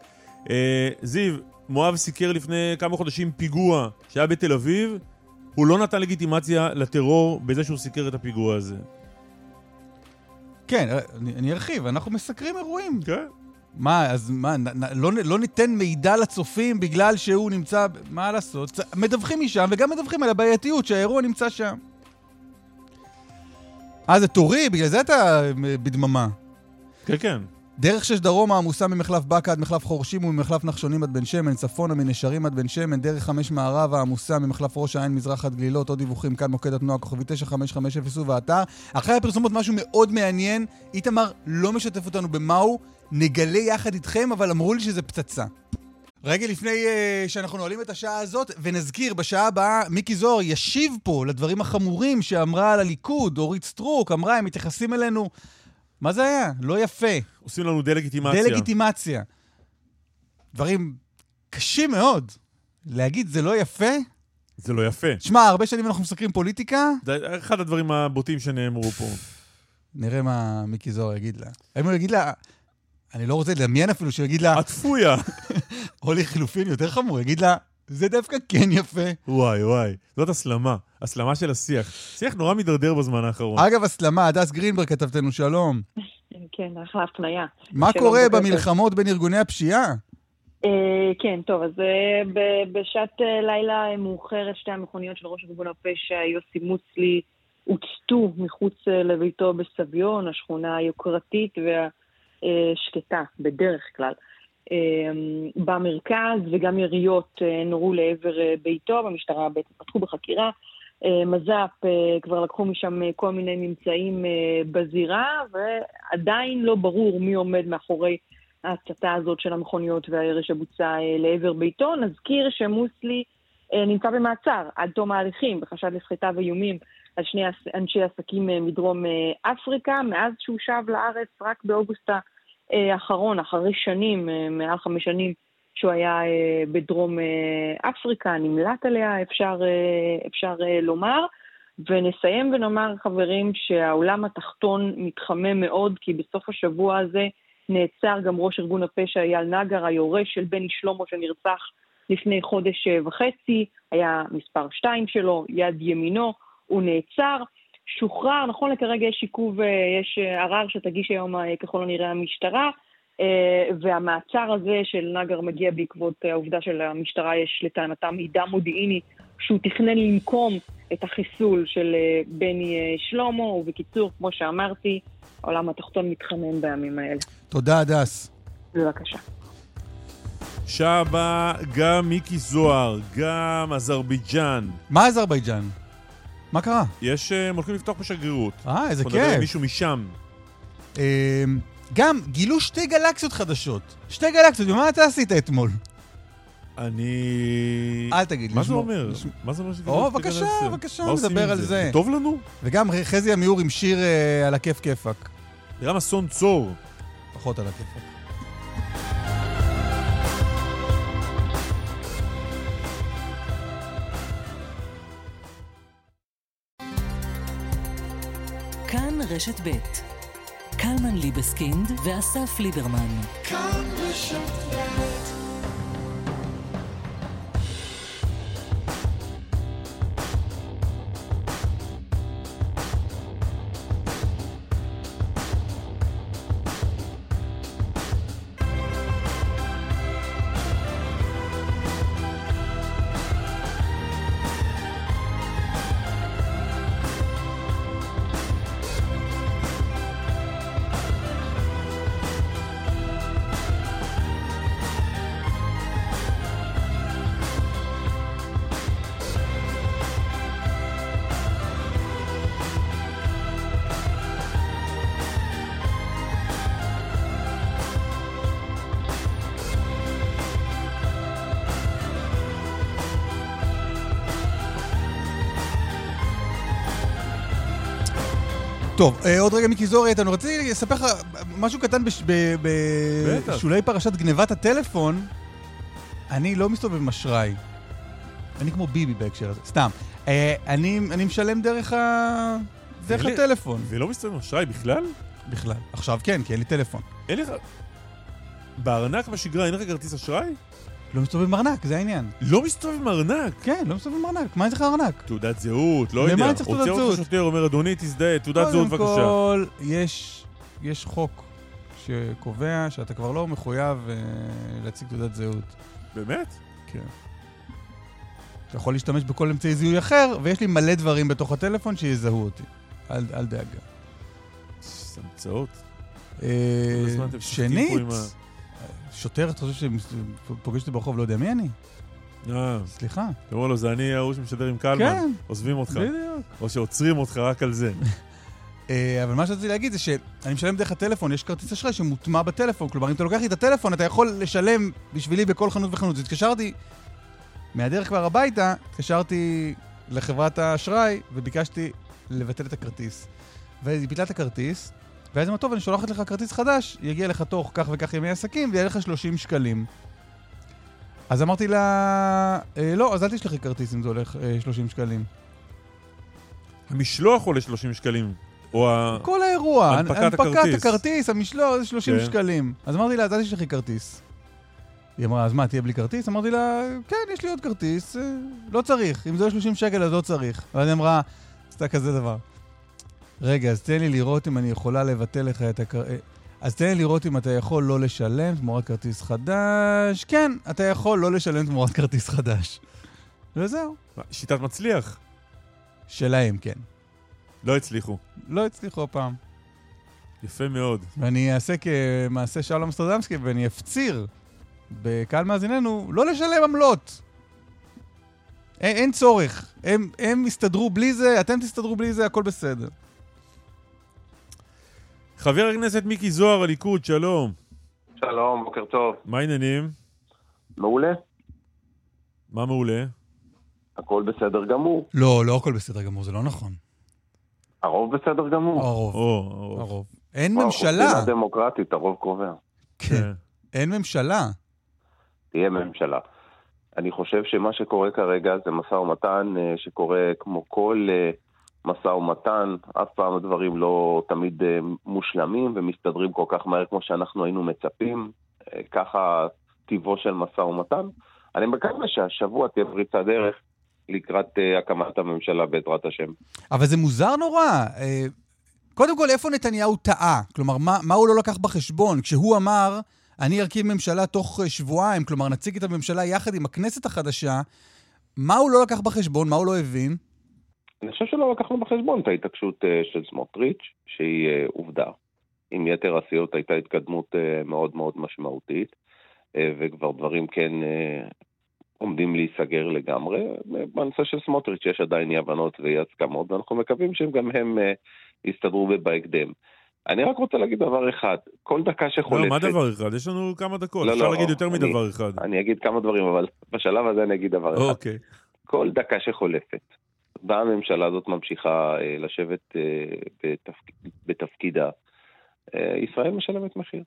אה, זיו, מואב סיקר לפני כמה חודשים פיגוע שהיה בתל אביב, הוא לא נתן לגיטימציה לטרור בזה שהוא סיקר את הפיגוע הזה. כן, אני, אני ארחיב, אנחנו מסקרים אירועים. כן. מה, אז מה, נ, נ, לא, לא ניתן מידע לצופים בגלל שהוא נמצא... מה לעשות? מדווחים משם וגם מדווחים על הבעייתיות שהאירוע נמצא שם. אה, זה תורי? בגלל זה אתה בדממה. כן, כן. דרך שש דרומה עמוסה ממחלף באקה עד מחלף חורשים וממחלף נחשונים עד בן שמן, צפונה מנשרים עד בן שמן, דרך חמש מערבה עמוסה ממחלף ראש העין מזרח עד גלילות, עוד דיווחים כאן מוקד התנועה כוכבי 9550 ובאתר. אחרי הפרסומות משהו מאוד מעניין, איתמר לא משתף אותנו במהו, נגלה יחד איתכם, אבל אמרו לי שזה פצצה. רגע לפני uh, שאנחנו נועלים את השעה הזאת, ונזכיר, בשעה הבאה מיקי זוהר ישיב פה לדברים החמורים שאמרה על הליכוד, אורית סטרוק, אמרה, הם מתייחסים אלינו מה זה היה? לא יפה. עושים לנו דה-לגיטימציה. דה-לגיטימציה. דברים קשים מאוד. להגיד זה לא יפה? זה לא יפה. שמע, הרבה שנים אנחנו מסקרים פוליטיקה. זה אחד הדברים הבוטים שנאמרו פה. נראה מה מיקי זוהר יגיד לה. האם הוא יגיד לה, אני לא רוצה לדמיין אפילו שהוא יגיד לה, עטפויה. או לחילופין יותר חמור, יגיד לה, זה דווקא כן יפה. וואי, וואי. זאת הסלמה. הסלמה של השיח. שיח נורא מידרדר בזמן האחרון. אגב, הסלמה, הדס גרינברג כתבתנו שלום. כן, אחלה הפניה. מה קורה. במלחמות בין ארגוני הפשיעה? אה, כן, טוב, אז אה, ב- בשעת אה, לילה מאוחרת שתי המכוניות של ראש ארגון הפשע, יוסי מוצלי, הוצתו מחוץ לביתו בסביון, השכונה היוקרתית והשקטה בדרך כלל. אה, במרכז וגם יריות אה, נורו לעבר אה, ביתו, במשטרה בעצם פתחו בחקירה. אה, מז"פ כבר לקחו משם כל מיני ממצאים בזירה, ועדיין לא ברור מי עומד מאחורי ההצתה הזאת של המכוניות והירי שבוצע לעבר ביתו. נזכיר שמוסלי נמצא במעצר עד תום ההליכים בחשד לסחיטה ואיומים על שני אנשי עסקים מדרום אפריקה, מאז שהוא שב לארץ רק באוגוסט האחרון, אחרי שנים, אה, מעל חמש שנים, שהוא היה אה, בדרום אה, אפריקה, נמלט עליה, אפשר, אה, אפשר אה, לומר. ונסיים ונאמר, חברים, שהעולם התחתון מתחמם מאוד, כי בסוף השבוע הזה נעצר גם ראש ארגון הפשע אייל נגר, היורש של בני שלמה שנרצח לפני חודש אה, וחצי, היה מספר שתיים שלו, יד ימינו, הוא נעצר, שוחרר, נכון לכרגע יש עיכוב, אה, יש אה, ערר שתגיש היום אה, ככל הנראה המשטרה, והמעצר הזה של נגר מגיע בעקבות העובדה שלמשטרה יש לטענתה מידע מודיעיני שהוא תכנן לנקום את החיסול של בני שלמה, ובקיצור, כמו שאמרתי, העולם התחתון מתחנן בימים האלה. תודה, הדס. בבקשה. שעה הבאה גם מיקי זוהר, גם אזרבייג'אן. מה אזרבייג'אן? מה קרה? יש, אה, הם הולכים לפתוח בשגרירות. אה, איזה אנחנו נדבר עם כיף. מישהו משם. אה, גם, גילו שתי גלקסיות חדשות. שתי גלקסיות, ומה אתה עשית אתמול? אני... אל תגיד לי. מה זה אומר? מה זה אומר שגדלתי או, בגן בבקשה, עשר? בבקשה, עושים נדבר על זה. טוב לנו? וגם חזי עמיור עם שיר אה, על הכיף כיפאק. גם אסון צור. פחות על הכיפאק. רשת ב' קלמן ליבסקינד ואסף ליברמן. טוב, אה, עוד רגע מיקי זוהר איתנו. רציתי לספר לך משהו קטן. בשולי פרשת גנבת הטלפון. אני לא מסתובב עם אשראי. אני כמו ביבי בהקשר הזה, סתם. אה, אני, אני משלם דרך, ה... דרך לי- הטלפון ולא מסתובב עם אשראי בכלל? בכלל. עכשיו כן, כי אין לי טלפון. אין לך... בארנק בשגרה אין לך כרטיס אשראי? לא מסתובב עם ארנק, זה העניין. לא מסתובב עם ארנק. כן, לא מסתובב עם ארנק. מה יש לך ארנק? תעודת זהות, לא למה יודע. אני צריך תעודת עוצר אותך זהות? שוטר, אומר, אדוני, תזדהה, תעודת זהות בבקשה. קודם כל, יש, יש חוק שקובע שאתה כבר לא מחויב אה, להציג תעודת זהות. באמת? כן. אתה יכול להשתמש בכל אמצעי זיהוי אחר, ויש לי מלא דברים בתוך הטלפון שיזהו אותי. אל, אל דאגה. המצאות. אה, שנית, שוטר, אתה חושב שפוגש אותי ברחוב, לא יודע מי אני? אה, סליחה. אומר לו, זה אני ההוא שמשדר עם קלמן. כן, עוזבים אותך. בדיוק. או שעוצרים אותך רק על זה. אה, אבל מה שרציתי להגיד זה שאני משלם דרך הטלפון, יש כרטיס אשראי שמוטמע בטלפון. כלומר, אם אתה לוקח לי את הטלפון, אתה יכול לשלם בשבילי בכל חנות וחנות. אז התקשרתי, מהדרך כבר הביתה, התקשרתי לחברת האשראי וביקשתי לבטל את הכרטיס. והיא ביטלה את הכרטיס, ואז היא אמרה, טוב, אני שולחת לך כרטיס חדש, יגיע לך תוך כך וכך ימי עסקים, ויהיה לך 30 שקלים. אז אמרתי לה, "אה, לא, אז אל תשלחי כרטיס אם זה הולך אה, 30 שקלים. המשלוח עולה 30 שקלים. או. כל האירוע. הנפקת הכרטיס. הנפקת הכרטיס, המשלוח, זה 30 כן. שקלים. אז אמרתי לה, אז אל תשלחי כרטיס. היא אמרה, אז מה, תהיה בלי כרטיס? אמרתי לה, כן, יש לי עוד כרטיס, אה, לא צריך. אם זה עולה 30 שקל, אז לא צריך. ואז היא אמרה, עשתה כזה דבר. רגע, אז תן לי לראות אם אני יכולה לבטל לך את הכרטיס. אז תן לי לראות אם אתה יכול לא לשלם תמורת כרטיס חדש. כן, אתה יכול לא לשלם תמורת כרטיס חדש. וזהו. שיטת מצליח. שלהם, כן. לא הצליחו. לא הצליחו הפעם. יפה מאוד. ואני אעשה כמעשה שלום אמסטרדמסקי ואני אפציר בקהל מאזיננו לא לשלם עמלות. אין, אין צורך. הם, הם יסתדרו בלי זה, אתם תסתדרו בלי זה, הכל בסדר. חבר הכנסת מיקי זוהר, הליכוד, שלום. שלום, בוקר טוב. מה העניינים? מעולה, מה מעולה? הכל בסדר גמור. לא, לא הכל בסדר גמור, זה לא נכון. הרוב בסדר גמור. הרוב. או, או. הרוב. אין ממשלה. מדינה דמוקרטית, הרוב קובע. כן. אין ממשלה. תהיה ממשלה. אני חושב שמה שקורה כרגע זה משא ומתן אה, שקורה כמו כל אה, משא ומתן, אף פעם הדברים לא תמיד אה, מושלמים ומסתדרים כל כך מהר כמו שאנחנו היינו מצפים. אה, ככה טיבו של משא ומתן. אני מקווה שהשבוע תהיה פריצת דרך לקראת אה, הקמת הממשלה בעזרת השם. אבל זה מוזר נורא. קודם כל, איפה נתניהו טעה? כלומר, מה, מה הוא לא לקח בחשבון? כשהוא אמר, אני ארכיב ממשלה תוך שבועיים, כלומר, נציג את הממשלה יחד עם הכנסת החדשה, מה הוא לא לקח בחשבון? מה הוא לא הבין? אני חושב שלא לקחנו בחשבון את ההתעקשות אה, של סמוטריץ', שהיא אה, עובדה. עם יתר הסיעות הייתה התקדמות אה, מאוד מאוד משמעותית, וכבר דברים כן עומדים להיסגר לגמרי. בנושא של סמוטריץ' יש עדיין אי הבנות ואי הסכמות, ואנחנו מקווים שהם גם הם יסתדרו בהקדם. אני רק רוצה להגיד דבר אחד, כל דקה שחולפת... לא, מה דבר אחד? יש לנו כמה דקות. לא, אפשר לא, להגיד יותר אני- מדבר אחד. אני אגיד כמה דברים, אבל בשלב הזה אני אגיד דבר אחד. אוקיי. כל דקה שחולפת, באה הממשלה הזאת ממשיכה אה, לשבת אה, בתפק... בתפקידה, אה, ישראל משלמת מחיר.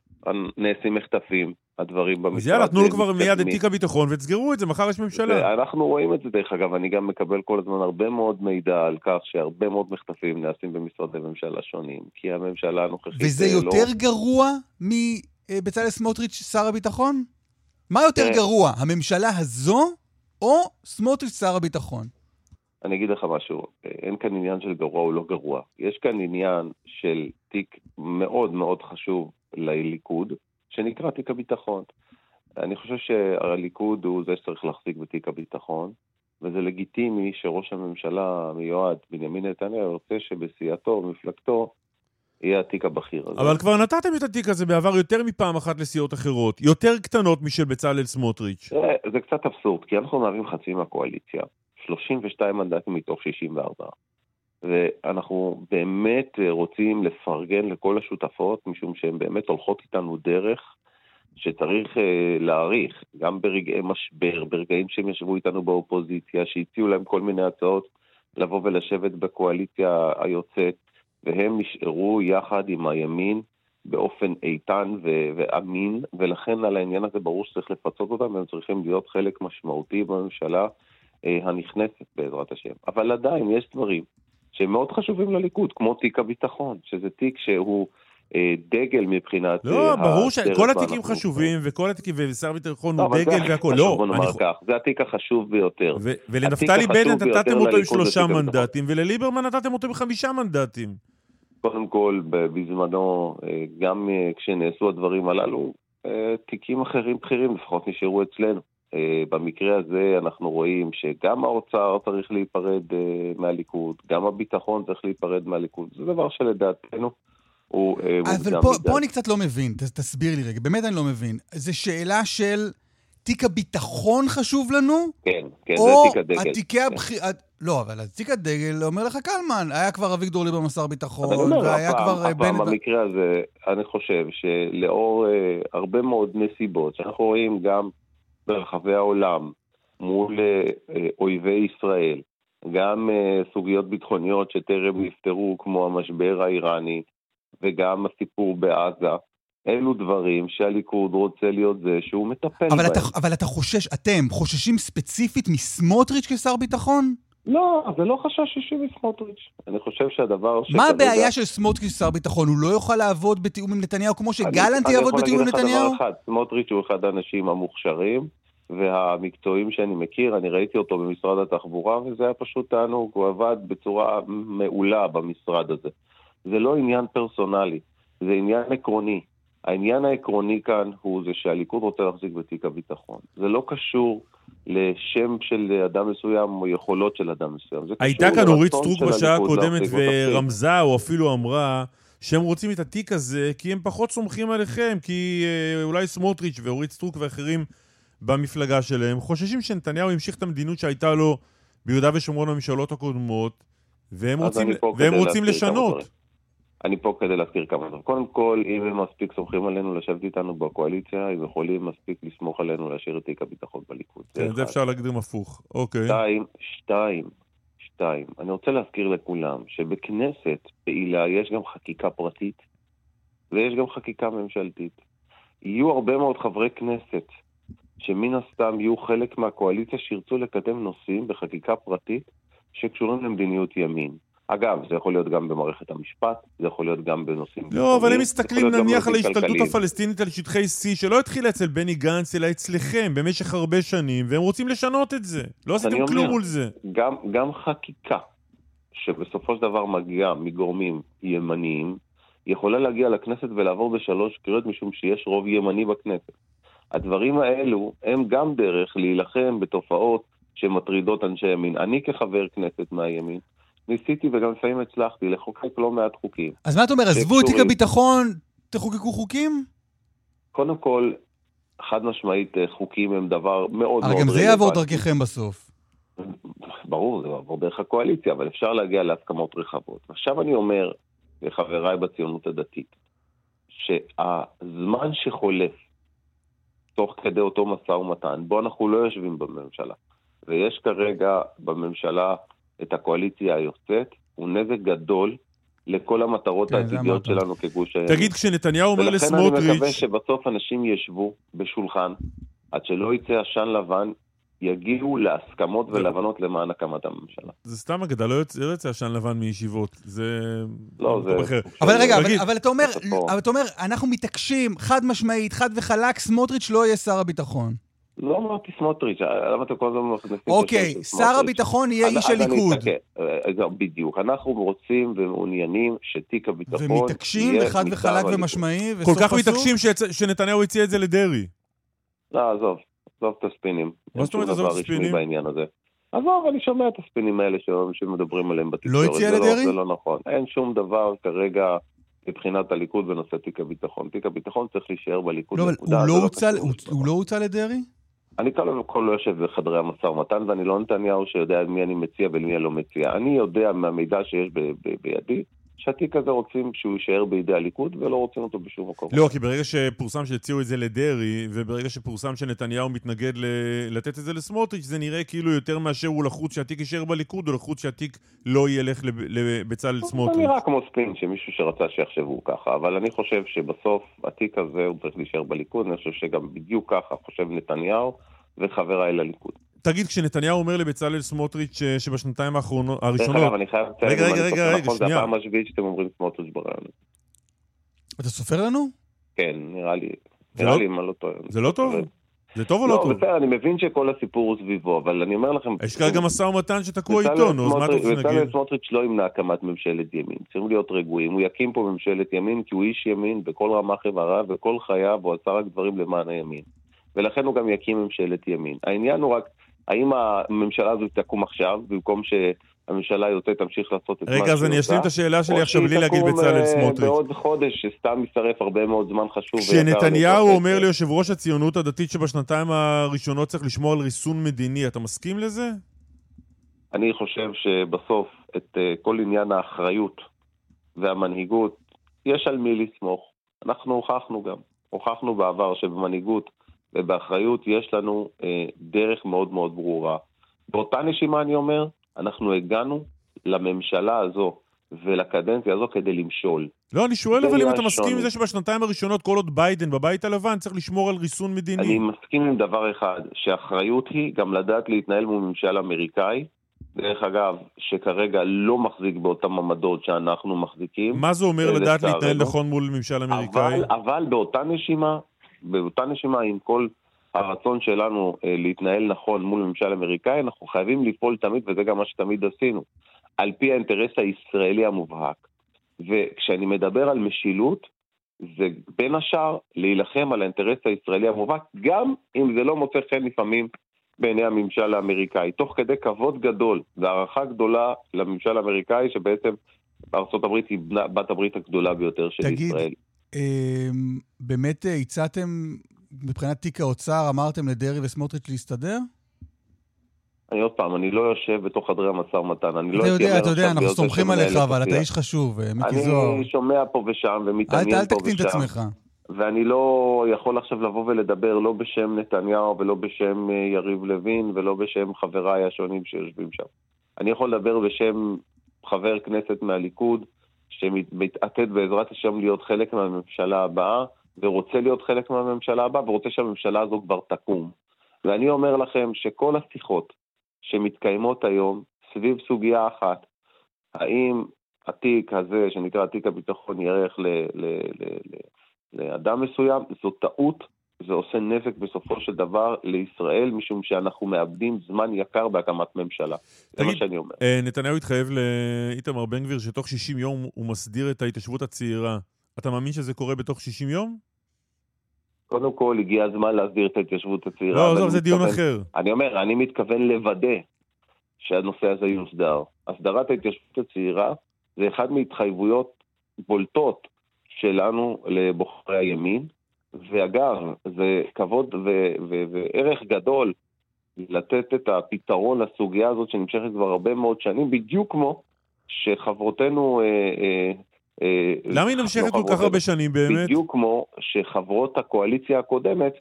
נעשים מחטפים, הדברים במשרד... אז יאללה, תנו לו כבר מיד את. תיק הביטחון ותסגרו את זה, מחר יש ממשלה. ואנחנו רואים את זה דרך אגב, אני גם מקבל כל הזמן הרבה מאוד מידע על כך שהרבה מאוד מחטפים נעשים במשרדי ממשלה שונים, כי הממשלה הנוכחית... וזה לא- יותר גרוע מבצלאל סמוטריץ', שר הביטחון? מה יותר תראה. גרוע, הממשלה הזו או סמוטריץ', שר הביטחון? אני אגיד לך משהו, אין כאן עניין של גרוע או לא גרוע. יש כאן עניין של תיק מאוד מאוד חשוב לליכוד, שנקרא תיק הביטחון. אני חושב שהליכוד הוא זה שצריך להחזיק בתיק הביטחון, וזה לגיטימי שראש הממשלה המיועד, בנימין נתניהו, ירצה שבסיעתו, במפלגתו, יהיה התיק הבכיר הזה. אבל כבר נתתם את התיק הזה בעבר יותר מפעם אחת לסיעות אחרות, יותר קטנות משל בצלאל סמוטריץ'. תראה, זה קצת אבסורד, כי אנחנו מהווים חצי מהקואליציה, 32 מנדטים מתוך 64. ואנחנו באמת אה, רוצים לפרגן לכל השותפות, משום שהן באמת הולכות איתנו דרך שצריך אה, להעריך, גם ברגעי משבר, ברגעים שהם ישבו איתנו באופוזיציה, שהציעו להם כל מיני הצעות לבוא ולשבת בקואליציה היוצאת, והם נשארו יחד עם הימין באופן איתן ו- ואמין, ולכן על העניין הזה ברור שצריך לפצות אותם, והם צריכים להיות חלק משמעותי בממשלה הנכנסת בעזרת השם. אבל עדיין יש דברים שהם מאוד חשובים לליכוד, כמו תיק הביטחון, שזה תיק שהוא אה, דגל מבחינת... לא, אה, ברור שכל התיקים חשובים, וכל התיקים, ושר הביטחון לא, הוא זה דגל והכול. לא, בוא נאמר כך, זה התיק החשוב ביותר. ולנפתלי בנט נתתם אותו עם שלושה. מנדטים, ולליברמן נתתם אותו עם חמישה מנדטים. קודם כל, בזמנו, אה, גם אה, כשנעשו הדברים הללו, אה, תיקים אחרים בכירים לפחות נשארו אצלנו. אה, במקרה הזה אנחנו רואים שגם האוצר צריך להיפרד אה, מהליכוד, גם הביטחון צריך להיפרד מהליכוד. זה דבר שלדעתנו הוא אה, אבל מוקדם פה, מדי. פה אני קצת לא מבין, ת, תסביר לי רגע, באמת אני לא מבין. זו שאלה של תיק הביטחון חשוב לנו? כן, כן, או זה תיק הדגל. התיקי הבחיר... לא, אבל התיק הדגל אומר לך קלמן, היה כבר אביגדור ליברמן שר אבל ביטחון, והיה הפעם, כבר הפעם בנט... במקרה הזה, אני חושב שלאור אה, הרבה מאוד נסיבות, שאנחנו רואים גם ברחבי העולם, מול אה, אה, אויבי ישראל, גם אה, סוגיות ביטחוניות שטרם נפתרו, כמו המשבר האיראני, וגם הסיפור בעזה, אלו דברים שהליכוד רוצה להיות זה שהוא מטפל אבל בהם. אתה, אבל אתה חושש, אתם חוששים ספציפית מסמוטריץ' כשר ביטחון? לא, זה לא חשש אישי מסמוטריץ'. אני חושב שהדבר ש... מה הבעיה של סמוטריץ' שר ביטחון? הוא לא יוכל לעבוד בתיאום עם נתניהו כמו שגלנט יעבוד בתיאום עם נתניהו? אני יכול להגיד לך דבר אחד, סמוטריץ' הוא אחד האנשים המוכשרים והמקצועיים שאני מכיר, אני ראיתי אותו במשרד התחבורה וזה היה פשוט תענוג, הוא עבד בצורה מעולה במשרד הזה. זה לא עניין פרסונלי, זה עניין עקרוני. העניין העקרוני כאן הוא זה שהליכוד רוצה להחזיק בתיק הביטחון. זה לא קשור לשם של אדם מסוים או יכולות של אדם מסוים. הייתה כאן אורית סטרוק בשעה הקודמת ורמזה או אפילו אמרה שהם רוצים את התיק הזה כי הם פחות סומכים עליכם, כי אה, אולי סמוטריץ' ואורית סטרוק ואחרים במפלגה שלהם חוששים שנתניהו ימשיך את המדיניות שהייתה לו ביהודה ושומרון בממשלות הקודמות, והם רוצים, והם רוצים לשנות. אני פה כדי להזכיר כמה דברים. קודם כל, אם הם מספיק סומכים עלינו לשבת איתנו בקואליציה, הם יכולים מספיק לסמוך עלינו להשאיר את תיק הביטחון בליכוד. כן, זה אפשר להגדיר הפוך. אוקיי. שתיים, שתיים, שתיים. אני רוצה להזכיר לכולם שבכנסת פעילה יש גם חקיקה פרטית ויש גם חקיקה ממשלתית. יהיו הרבה מאוד חברי כנסת שמן הסתם יהיו חלק מהקואליציה שירצו לקדם נושאים בחקיקה פרטית שקשורים למדיניות ימין. אגב, זה יכול להיות גם במערכת המשפט, זה יכול להיות גם בנושאים... לא, אבל הם מסתכלים נניח על ההשתלטות הפלסטינית על שטחי C, שלא התחילה אצל בני גנץ, אלא אצלכם במשך הרבה שנים, והם רוצים לשנות את זה. לא עשיתם כלום מול זה. גם, גם חקיקה, שבסופו של דבר מגיעה מגורמים ימניים, יכולה להגיע לכנסת ולעבור בשלוש קריאות, משום שיש רוב ימני בכנסת. הדברים האלו הם גם דרך להילחם בתופעות שמטרידות אנשי ימין. אני כחבר כנסת מהימין, ניסיתי וגם לפעמים הצלחתי לחוקק לא מעט חוקים. אז מה אתה אומר, עזבו את תיק הביטחון, תחוקקו חוקים? קודם כל, חד משמעית, אה, חוקים הם דבר מאוד מאוד... הרי גם זה יעבור דרככם בסוף. ברור, זה יעבור דרך הקואליציה, אבל אפשר להגיע להסכמות רחבות. עכשיו אני אומר לחבריי בציונות הדתית, שהזמן שחולף תוך כדי אותו משא ומתן, בו אנחנו לא יושבים בממשלה, ויש כרגע בממשלה את הקואליציה היוצאת, הוא נזק גדול לכל המטרות כן, העתידיות שלנו כגוש הימין. תגיד, כשנתניהו אומר לסמוטריץ'... ולכן אני מקווה שבסוף אנשים ישבו בשולחן, עד שלא יצא עשן לבן, יגיעו להסכמות ולהבנות למען הקמת הממשלה. זה סתם אגדה, לא יוצא, לא יוצא עשן לבן מישיבות, זה... לא, זה... אבל רגע, אבל, אבל אתה אומר, אבל אתה אומר, אנחנו מתעקשים, חד משמעית, חד וחלק, סמוטריץ' לא יהיה שר הביטחון. לא אמרתי סמוטריץ', למה אתה כל הזמן מכניסים אוקיי, שר הביטחון יהיה איש הליכוד. אה, בדיוק, אנחנו רוצים ומעוניינים שתיק הביטחון יהיה... ומתעקשים חד וחלק ומשמעי, וסוף כל כך מתעקשים שנתניהו הציע את זה לדרעי. לא, עזוב, עזוב את הספינים. מה זאת אומרת עזוב את הספינים? בעניין הזה. עזוב, אני שומע את הספינים האלה שמדברים עליהם בתקשורת. לא הציע לדרעי? זה לא נכון. אין שום דבר כרגע... מבחינת הליכוד בנושא תיק הביטחון. תיק הביטחון צריך להישאר בליכוד. לא, אבל הוא לא, לא הוצא לדרעי? אני כל לא יושב בחדרי המשא ומתן, ואני לא נתניהו שיודע מי אני מציע ולמי אני לא מציע. אני יודע מהמידע שיש ב- ב- בידי, שהתיק הזה רוצים שהוא יישאר בידי הליכוד ולא רוצים אותו בשום מקום. לא, כי ברגע שפורסם שהציעו את זה לדרעי, וברגע שפורסם שנתניהו מתנגד ל- לתת את זה לסמוטריץ', זה נראה כאילו יותר מאשר הוא לחוץ שהתיק יישאר בליכוד, או לחוץ שהתיק לא ילך לבצלאל סמוטריץ'. זה נראה כמו ספין, שמישהו שרצה שיחשבו ככה, אבל אני חושב שבסוף התיק הזה הוא צריך להישאר בליכוד, אני חושב שגם בדיוק ככה חושב נתניהו וחבריי לליכוד. תגיד, כשנתניהו אומר לבצלאל סמוטריץ' שבשנתיים האחרונות, הראשונות... דרך אגב, אני חייב לציין, רגע, רגע, רגע, רגע, נכון, שנייה. זה הפעם השביעית שאתם אומרים סמוטריץ' ברעיון. אתה סופר לנו? כן, נראה לי. נראה לא- לי אם אני לא טועה. זה לא טוב? זה טוב או לא טוב? לא, בסדר, אני מבין שכל הסיפור הוא סביבו, אבל אני אומר לכם... יש כרגע משא ומתן שתקוע איתו, נו, אז מה אתה רוצה להגיד? בצלאל סמוטריץ' לא ימנע הקמת ממשלת ימין. צריכים להיות רגועים. הוא יקים פה ממשלת ימין כי הוא איש ימין בכל רמ"ח איבריו, וכל חייו הוא עשה רק דברים למען הימין. ולכן הוא גם יקים ממשלת ימין. העניין הוא רק, האם הממשלה הזו תקום עכשיו, במקום שהממשלה היוצאת תמשיך לעשות את מה שהיא עושה? רגע, אז אני אשלים את השאלה שלי עכשיו בלי להגיד בצלאל אה, סמוטריץ'. בעוד חודש, שסתם ישרף הרבה מאוד זמן חשוב. כשנתניהו אומר ליושב ראש הציונות הדתית שבשנתיים הראשונות צריך לשמור על ריסון מדיני, אתה מסכים לזה? אני חושב שבסוף את אה, כל עניין האחריות והמנהיגות, יש על מי לסמוך. אנחנו הוכחנו גם. הוכחנו בעבר שבמנהיגות ובאחריות יש לנו אה, דרך מאוד מאוד ברורה. באותה נשימה אני אומר, אנחנו הגענו לממשלה הזו ולקדנציה הזו כדי למשול. לא, אני שואל אבל אם אתה מסכים עם זה שבשנתיים הראשונות, כל עוד ביידן בבית הלבן, צריך לשמור על ריסון מדיני. אני מסכים עם דבר אחד, שאחריות היא גם לדעת להתנהל מול ממשל אמריקאי, דרך אגב, שכרגע לא מחזיק באותם עמדות שאנחנו מחזיקים. מה זה אומר לדעת. להתנהל נכון מול ממשל אמריקאי? אבל, אבל באותה נשימה, באותה נשימה עם כל הרצון שלנו אה, להתנהל נכון מול ממשל אמריקאי, אנחנו חייבים לפעול תמיד, וזה גם מה שתמיד עשינו, על פי האינטרס הישראלי המובהק. וכשאני מדבר על משילות, זה בין השאר להילחם על האינטרס הישראלי המובהק, גם אם זה לא מוצא חן לפעמים בעיני הממשל האמריקאי, תוך כדי כבוד גדול והערכה גדולה לממשל האמריקאי, שבעצם ארה"ב היא בת הברית הגדולה ביותר של תגיד, ישראל. אה, באמת אה, הצעתם, מבחינת תיק האוצר, אמרתם לדרעי וסמוטריץ' להסתדר? אני עוד פעם, אני לא יושב בתוך חדרי המשא ומתן, אני לא אתה יודע, אתה יודע, אנחנו סומכים עליך, אבל אתה. איש חשוב, אה, מיקי זוהר. אני שומע פה ושם אל ומתעניין אל פה תקטין את ושם, עצמך. ואני לא יכול עכשיו לבוא ולדבר לא בשם נתניהו ולא בשם אה, יריב לוין ולא בשם חבריי השונים שיושבים שם. אני יכול לדבר בשם חבר כנסת מהליכוד, שמתעתד בעזרת השם להיות חלק מהממשלה הבאה, ורוצה להיות חלק מהממשלה הבאה, ורוצה שהממשלה הזו כבר תקום. ואני אומר לכם שכל השיחות שמתקיימות היום סביב סוגיה אחת, האם התיק הזה, שנקרא תיק הביטחון, ל- לאדם מסוים, זו טעות, זה עושה נזק בסופו של דבר לישראל, משום שאנחנו מאבדים זמן יקר בהקמת ממשלה. זה מה תגיד, שאני אומר. אה, נתניהו התחייב לאיתמר בן גביר שתוך 60 יום הוא מסדיר את ההתיישבות הצעירה. אתה מאמין שזה קורה בתוך 60 יום? קודם כל, הגיע הזמן להסדיר את ההתיישבות הצעירה. לא, עזוב, זה דיון אחר. אני אומר, אני מתכוון לוודא שהנושא הזה יוסדר. הסדרת ההתיישבות הצעירה זה אחד מהתחייבויות בולטות שלנו לבוחרי הימין, ואגב, זה כבוד ו- ו- וערך גדול לתת את הפתרון לסוגיה הזאת שנמשכת כבר הרבה מאוד שנים, בדיוק כמו שחברותינו... אה, אה, אה, למה היא נמשכת כל כך הרבה שנים באמת? בדיוק כמו שחברות הקואליציה הקודמת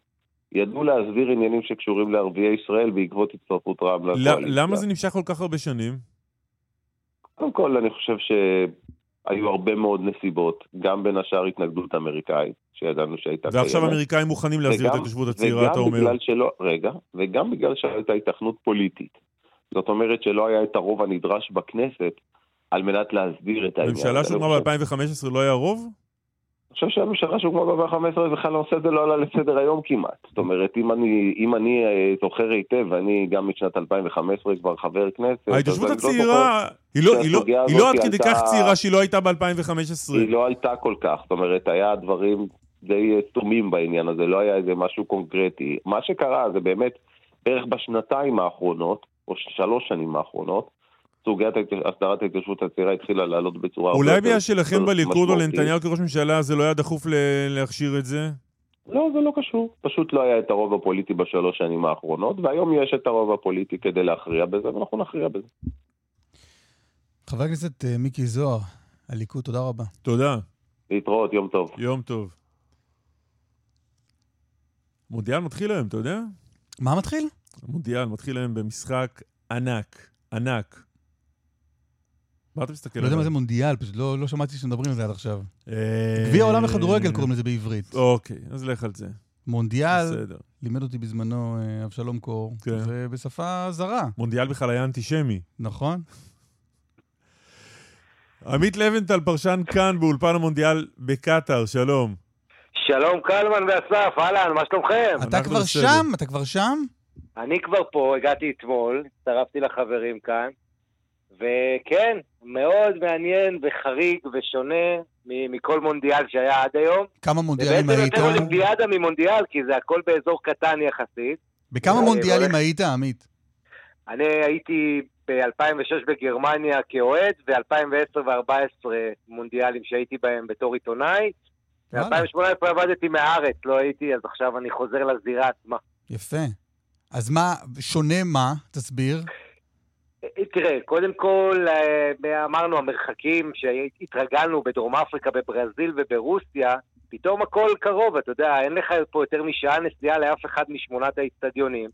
ידעו להסביר עניינים שקשורים לערביי ישראל בעקבות הצטרפות רע"מ לקואליציה. למה זה נמשך כל כך הרבה שנים? קודם כל, אני חושב שהיו הרבה מאוד נסיבות, גם בין השאר התנגדות אמריקאית, שידענו שהייתה ועכשיו קיימת. האמריקאים מוכנים להסדיר את ההתיישבות הצעירה, אתה אומר. בגלל שלא, רגע, וגם בגלל שהייתה התכנות פוליטית. זאת אומרת שלא היה את הרוב הנדרש בכנסת על מנת להסדיר את העניין. הממשלה. שהוקמה אני חושב- ב-2015 לא היה רוב? חושב שהממשלה שהוקמה ב-2015 בכלל הנושא הזה לא עלה לסדר היום כמעט. זאת אומרת, אם אני, אם אני אה, זוכר היטב, ואני גם משנת 2015 כבר חבר כנסת, ההתיישבות לא הצעירה, היא לא- היא לא- היא לא עד כדי כך צעירה שהיא לא הייתה ב-2015. היא לא עלתה כל כך, זאת אומרת, היה דברים די סתומים בעניין הזה, לא היה איזה משהו קונקרטי. מה שקרה זה באמת, בערך בשנתיים האחרונות, או שלוש שנים האחרונות, סוגיית הסדרת ההתיישבות הצעירה התחילה לעלות בצורה אולי בגלל שלכם בליכוד או. לנתניהו כראש ממשלה זה לא היה דחוף להכשיר את זה? לא, זה לא קשור. פשוט לא היה את הרוב הפוליטי בשלוש שנים האחרונות, והיום יש את הרוב הפוליטי כדי להכריע בזה, ואנחנו נכריע בזה. חבר הכנסת אה, מיקי זוהר, הליכוד, תודה רבה. תודה, להתראות, יום טוב. יום טוב. מונדיאל מתחיל היום, אתה יודע? מה מתחיל? מונדיאל מתחיל היום במשחק ענק, ענק. מה אתה מסתכל לא יודע מה? זה מונדיאל, פשוט לא לא שמעתי שמדברים על זה עד עכשיו. אה, גביע העולם לכדורגל קוראים לזה בעברית. אוקיי, אז לך על זה. מונדיאל, בסדר. לימד אותי בזמנו אה, אבשלום קור, כן. ובשפה זרה, מונדיאל בכלל היה אנטישמי. נכון? עמית לבנטל, פרשן כאן באולפן המונדיאל בקטאר, שלום. שלום קלמן ואסף, אהלן, מה שלומכם? אתה כבר בסדר. שם? אתה כבר שם? אני כבר פה, הגעתי אתמול, הצטרפתי לחברים כאן, וכן, מאוד מעניין וחריג ושונה מכל מונדיאל שהיה עד היום. כמה זה מונדיאלים בעצם היית? יותר אולימפיאדה ממונדיאל, כי זה הכל באזור קטן יחסית. בכמה אני מונדיאלים היית, עמית? אני הייתי ב-2006 בגרמניה כאוהד, ו-2010 ו-2014 מונדיאלים שהייתי בהם בתור עיתונאי. וואלה. ב-2018 עבדתי מהארץ, לא הייתי, אז עכשיו אני חוזר לזירה עצמה. יפה. אז מה, שונה מה? תסביר. אה, תראה, קודם כל, אה, אמרנו, המרחקים שהתרגלנו בדרום אפריקה, בברזיל וברוסיה, פתאום הכל קרוב, אתה יודע, אין לך פה יותר משעה נסיעה לאף אחד משמונת האיצטדיונים.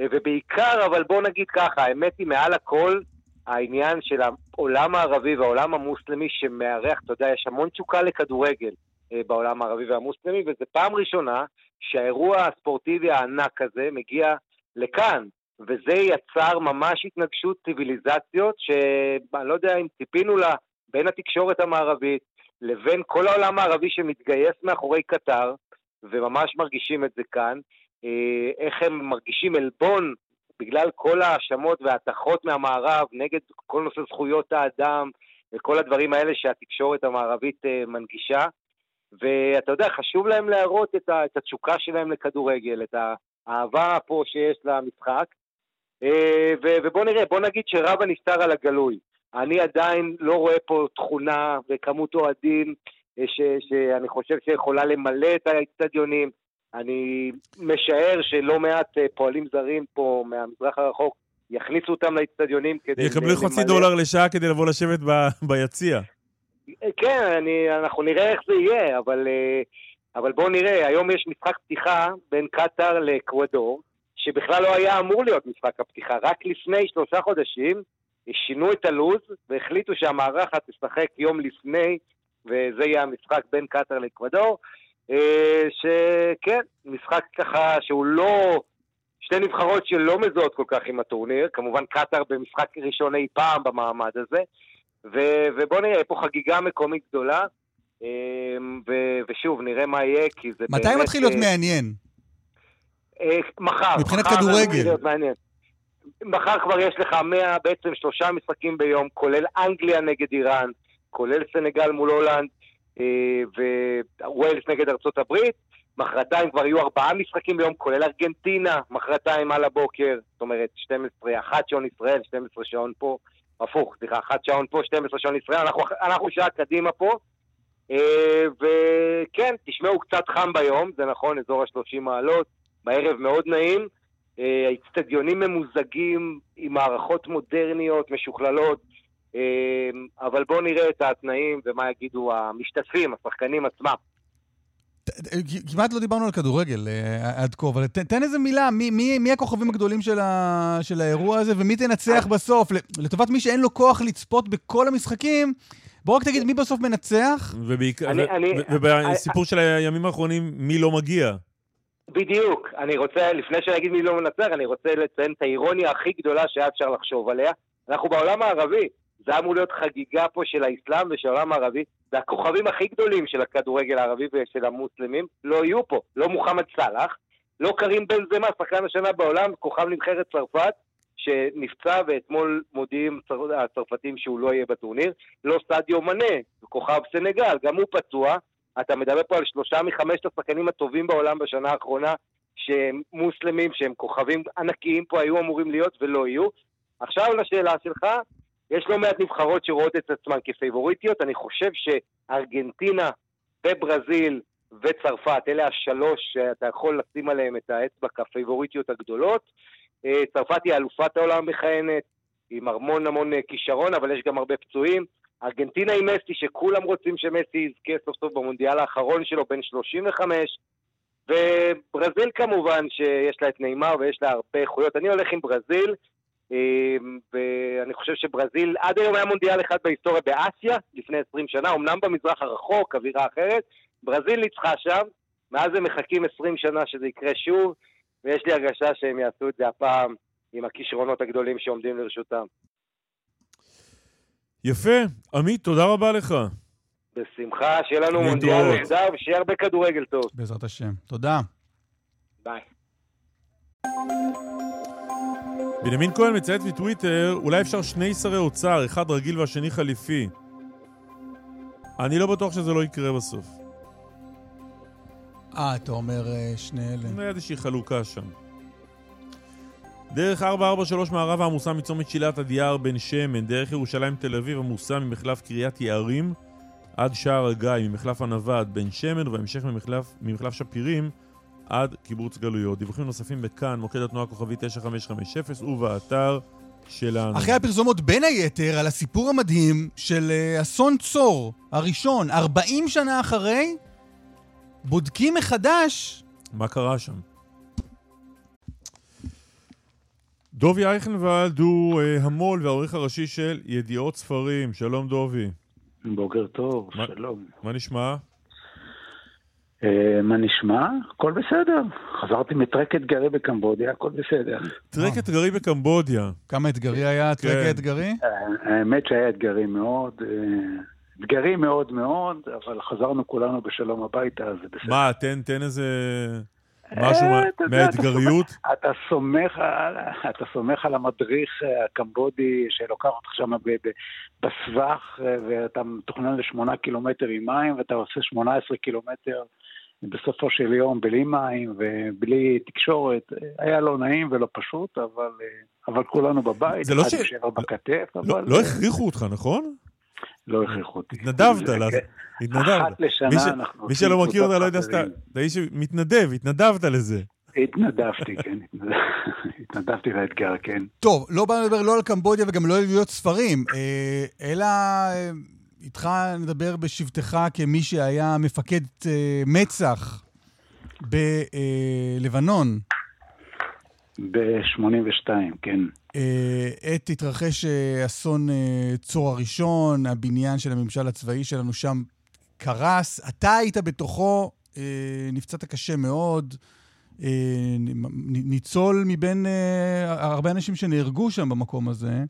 אה, ובעיקר, אבל בוא נגיד ככה, האמת היא מעל הכל, העניין של העולם הערבי והעולם המוסלמי שמארח, אתה יודע, יש המון תשוקה לכדורגל אה, בעולם הערבי והמוסלמי, וזו פעם ראשונה שהאירוע הספורטיבי הענק הזה מגיע לכאן, וזה יצר ממש התנגשות ציוויליזציות, שאני לא יודע אם ציפינו לה, בין התקשורת המערבית לבין כל העולם הערבי שמתגייס מאחורי קטר, וממש מרגישים את זה כאן, אה, איך הם מרגישים עלבון בגלל כל ההאשמות וההטחות מהמערב נגד כל נושא זכויות האדם וכל הדברים האלה שהתקשורת המערבית אה, מנגישה. ואתה יודע, חשוב להם להראות את, התשוקה שלהם לכדורגל, את האהבה פה שיש למשחק. אה, ובוא נראה, בוא נגיד שרב הנסתר על הגלוי. אני עדיין לא רואה פה תכונה וכמות אוהדים אה, ש, שאני חושב שיכולה למלא את האצטדיונים. אני משער שלא מעט אה, פועלים זרים פה מהמזרח הרחוק יכניסו אותם לאצטדיונים כדי... יקבלו חצי דולר לשעה כדי לבוא לשבת ב, ביציע. כן, אני, אנחנו נראה איך זה יהיה, אבל, אבל בואו נראה, היום יש משחק פתיחה בין קטאר לאקוודור, שבכלל לא היה אמור להיות משחק הפתיחה. רק לפני שלושה חודשים שינו את הלו"ז והחליטו שהמארחת תשחק יום לפני, וזה יהיה המשחק בין קטאר לאקוודור. אה, שכן, משחק ככה שהוא לא... שתי נבחרות שלא מזוהות כל כך עם הטורניר, כמובן קטאר במשחק ראשון אי פעם במעמד הזה, ו- ובוא נראה, פה חגיגה מקומית גדולה, אה, ו- ושוב, נראה מה יהיה, כי זה מתי באמת... מתי מתחיל להיות אה, מעניין? אה, מחר. מבחינת מחר כדורגל. מחר כבר יש לך 100, בעצם שלושה משחקים ביום, כולל אנגליה נגד איראן, כולל סנגל מול הולנד אה, ווילס נגד ארצות הברית. מחרתיים כבר יהיו ארבעה משחקים ביום, כולל ארגנטינה, מחרתיים על הבוקר, זאת אומרת 12, אחת שעון ישראל, 12 שעון פה, הפוך, סליחה, אחת שעון פה, 12 שעון ישראל, אנחנו, אנחנו שעה קדימה פה. אה, וכן, תשמעו, קצת חם ביום, זה נכון, אזור ה-30 מעלות, בערב מאוד נעים. אה, האיצטדיונים ממוזגים עם מערכות מודרניות, משוכללות, אה, אבל בואו נראה את התנאים ומה יגידו המשתתפים, השחקנים עצמם. כמעט לא דיברנו על כדורגל אה, עד כה, אבל תן איזה מילה, מי, מי, מי הכוכבים הגדולים של, ה, של האירוע הזה, ומי תנצח בסוף? לטובת מי שאין לו כוח לצפות בכל המשחקים, בוא רק תגיד מי בסוף מנצח. ובסיפור של הימים האחרונים, מי לא מגיע? בדיוק. אני רוצה, לפני שאני אגיד מי לא מנצח, אני רוצה לציין את האירוניה הכי גדולה שהיה אפשר לחשוב עליה. אנחנו בעולם הערבי. זה אמור להיות חגיגה פה של האסלאם ושל העולם הערבי, והכוכבים הכי גדולים של הכדורגל הערבי ושל המוסלמים לא יהיו פה. לא מוחמד סאלח, לא קרים בן זמה, שחקן השנה בעולם, כוכב נבחרת צרפת, שנפצע ואתמול מודיעים הצרפתים שהוא לא יהיה בטורניר, לא סעדיו מנה, כוכב סנגל, גם הוא פצוע, אתה מדבר פה על שלושה מחמשת השחקנים הטובים בעולם בשנה האחרונה, שהם מוסלמים, שהם כוכבים ענקיים פה, היו אמורים להיות ולא יהיו. עכשיו לשאלה שלך, יש לא מעט נבחרות שרואות את עצמן כפייבוריטיות, אני חושב שארגנטינה וברזיל וצרפת, אלה השלוש שאתה יכול לשים עליהם את האצבע כפייבוריטיות הגדולות. אה, צרפת היא אלופת העולם המכהנת, עם המון המון כישרון, אבל יש גם הרבה פצועים. ארגנטינה עם מסי, שכולם רוצים שמסי יזכה סוף סוף במונדיאל האחרון שלו, בן 35, וברזיל כמובן, שיש לה את נאמר ויש לה הרבה איכויות. אני הולך עם ברזיל, אמ, ואני חושב שברזיל, עד היום היה מונדיאל אחד בהיסטוריה באסיה, לפני 20 שנה, אמנם במזרח הרחוק, אווירה אחרת, ברזיל ניצחה שם, מאז הם מחכים 20 שנה שזה יקרה שוב, ויש לי הרגשה שהם יעשו את זה הפעם עם הכישרונות הגדולים שעומדים לרשותם. יפה. עמית, תודה רבה לך. בשמחה, שיהיה לנו מונדיאל נהדר ושיהיה הרבה כדורגל טוב. בעזרת השם. תודה. ביי. בנימין כהן מצייץ בטוויטר, אולי אפשר שני שרי אוצר, אחד רגיל והשני חליפי. אני לא בטוח שזה לא יקרה בסוף. אה, אתה אומר אה, שני אלה. איזושהי חלוקה שם. דרך 443 מערב עמוסה מצומת שילת עד יער בן שמן, דרך ירושלים תל אביב עמוסה ממחלף קריית יערים עד שער הגיא, ממחלף ענווה עד בן שמן, ובהמשך ממחלף, ממחלף שפירים עד קיבוץ גלויות. דיווחים נוספים בכאן, מוקד התנועה כוכבי 9550 ובאתר שלנו. אחרי הפרסומות בין היתר על הסיפור המדהים של uh, אסון צור הראשון, 40 שנה אחרי, בודקים מחדש... מה קרה שם? דובי אייכנוולד הוא uh, המו"ל והעורך הראשי של ידיעות ספרים. שלום דובי. בוקר טוב, מה, שלום. מה נשמע? אה, מה נשמע? הכל בסדר. חזרתי מטרק אתגרי בקמבודיה, הכל בסדר. טרק אתגרי בקמבודיה. כמה אתגרי היה הטרק כן. האתגרי? אה, האמת שהיה אתגרי מאוד, אה, אתגרי מאוד מאוד, אבל חזרנו כולנו בשלום הביתה, אז זה בסדר. מה, תן, תן איזה משהו אה, מהאתגריות? אתה סומך על- אתה סומך על המדריך אה, הקמבודי שלוקח אותך שם בסבך, אה, ואתה מתוכנן לשמונה קילומטר עם מים, ואתה עושה 18 קילומטר בסופו של יום בלי מים ובלי תקשורת. היה לא נעים ולא פשוט, אבל, אבל כולנו בבית, זה לא אחד ש- עם שבר בכתף, לא- אבל לא הכריחו אותך, נכון? לא הכריחו אותי. התנדבת, כן. התנדבת. אחת לשנה אנחנו מי שלא מכיר אותה לא יודע שאתה. אתה איש שמתנדב, התנדבת לזה. התנדבתי, כן. התנדבתי לאתגר, כן. טוב, לא באנו לדבר לא על קמבודיה וגם לא על להיות ספרים, אה, אלא אה, איתך נדבר בשבתך כמי שהיה מפקד אה, מצ"ח בלבנון. ב-82, כן. אה, עת התרחש אה, אסון אה, צור הראשון, הבניין של הממשל הצבאי שלנו שם קרס. אתה היית בתוכו, נפצעת קשה מאוד. ניצול מבין הרבה אנשים שנהרגו שם במקום הזה.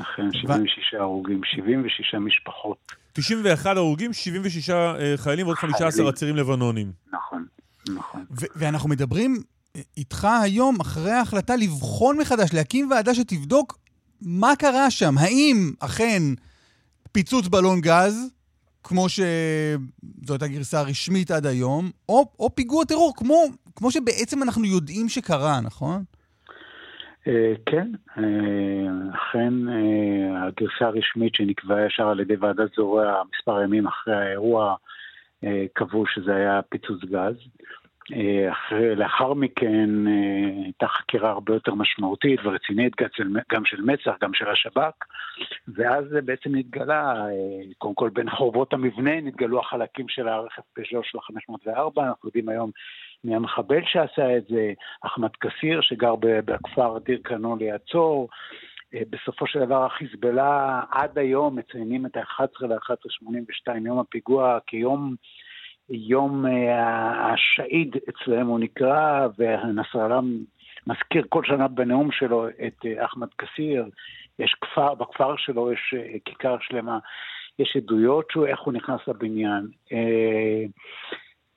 אכן, 76 הרוגים, 76 משפחות. 91 הרוגים, 76 אה, חיילים ועוד 15 חיילים. עצירים לבנונים. נכון, נכון. ו- ואנחנו מדברים איתך היום אחרי ההחלטה לבחון מחדש, להקים ועדה שתבדוק מה קרה שם. האם אכן פיצוץ בלון גז, כמו שזו הייתה גרסה רשמית עד היום, או, או פיגוע טרור, כמו, כמו שבעצם אנחנו יודעים שקרה, נכון? אה, כן, אה, אכן אה, הגרסה הרשמית שנקבעה ישר על ידי ועדת זורע מספר ימים אחרי האירוע, קבעו שזה היה פיצוץ גז. אה, לאחר מכן אה, הייתה חקירה הרבה יותר משמעותית ורצינית גם של, מצ"ח, גם של השב"כ, ואז בעצם נתגלה, אה, קודם כל בין חורבות המבנה נתגלו החלקים של הרכב פז'ו של ה-504, אנחנו יודעים היום מי המחבל שעשה את זה, אחמד כסיר שגר בכפר דיר קנו ליד צור. בסופו של דבר החיזבאללה עד היום מציינים את ה-11 ל-1182, יום הפיגוע, כיום יום אה, השהיד אצלם הוא נקרא, ונסראללה מזכיר כל שנה בנאום שלו את אה, אחמד כסיר. יש כפר, בכפר שלו יש אה, כיכר שלמה, יש עדויות שהוא, איך הוא נכנס לבניין.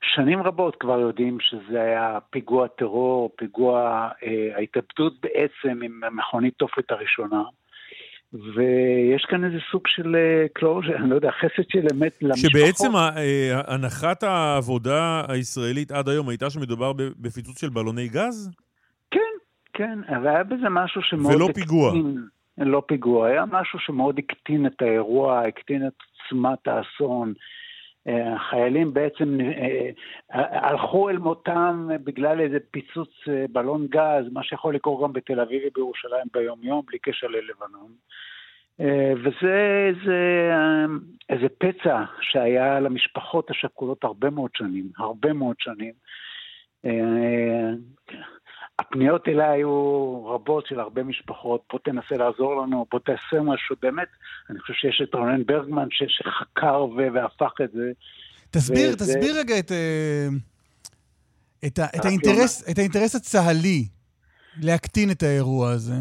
שנים רבות כבר יודעים שזה היה פיגוע טרור, פיגוע ההתאבדות בעצם עם מכונית תופת הראשונה. ויש כאן איזה סוג של closure, אני לא יודע, חסד של אמת למשפחות. שבעצם ה- אה, הנחת העבודה הישראלית עד היום הייתה שמדובר בפיצוץ של בלוני גז? כן, כן, אבל היה בזה משהו שמאוד... ולא פיגוע. לא פיגוע, היה משהו שמאוד הקטין את האירוע, הקטין את עוצמת האסון. החיילים בעצם אה, אה, הלכו אל מותם בגלל איזה פיצוץ אה, בלון גז, מה שיכול לקרות גם בתל אביב ובירושלים ביום-יום, בלי קשר ללבנון. וזה איזה, איזה פצע שהיה למשפחות השכולות הרבה מאוד שנים, הרבה מאוד שנים. אה, הפניות אליי היו רבות של הרבה משפחות, בוא תנסה לעזור לנו, בוא תעשה משהו, באמת, אני חושב שיש את רונן ברגמן שחקר ו- והפך את זה. תסביר, וזה- תסביר רגע את, אה, את, ה, את, רק האינטרס, את האינטרס הצה"לי להקטין את האירוע הזה.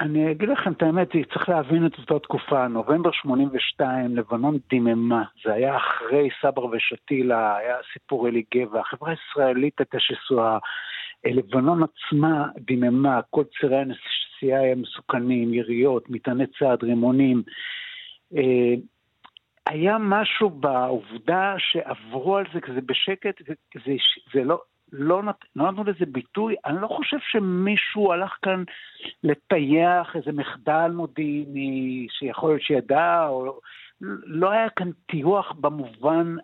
אני אגיד לכם את האמת, צריך להבין את אותה תקופה, נובמבר 82, לבנון דיממה, זה היה אחרי סבר ושתילה, היה סיפור אלי גבע, החברה הישראלית הייתה שסועה, אה, לבנון עצמה דיממה, כל צירי הנסיעה היו מסוכנים, יריות, מטעני צעד, רימונים. אה, היה משהו בעובדה שעברו על זה כזה בשקט, זה, זה, לא, לא, נת, לא נתנו לזה ביטוי. אני לא חושב שמישהו הלך כאן לטייח איזה מחדל מודיעיני שיכול להיות שידע, או לא היה כאן טיוח במובן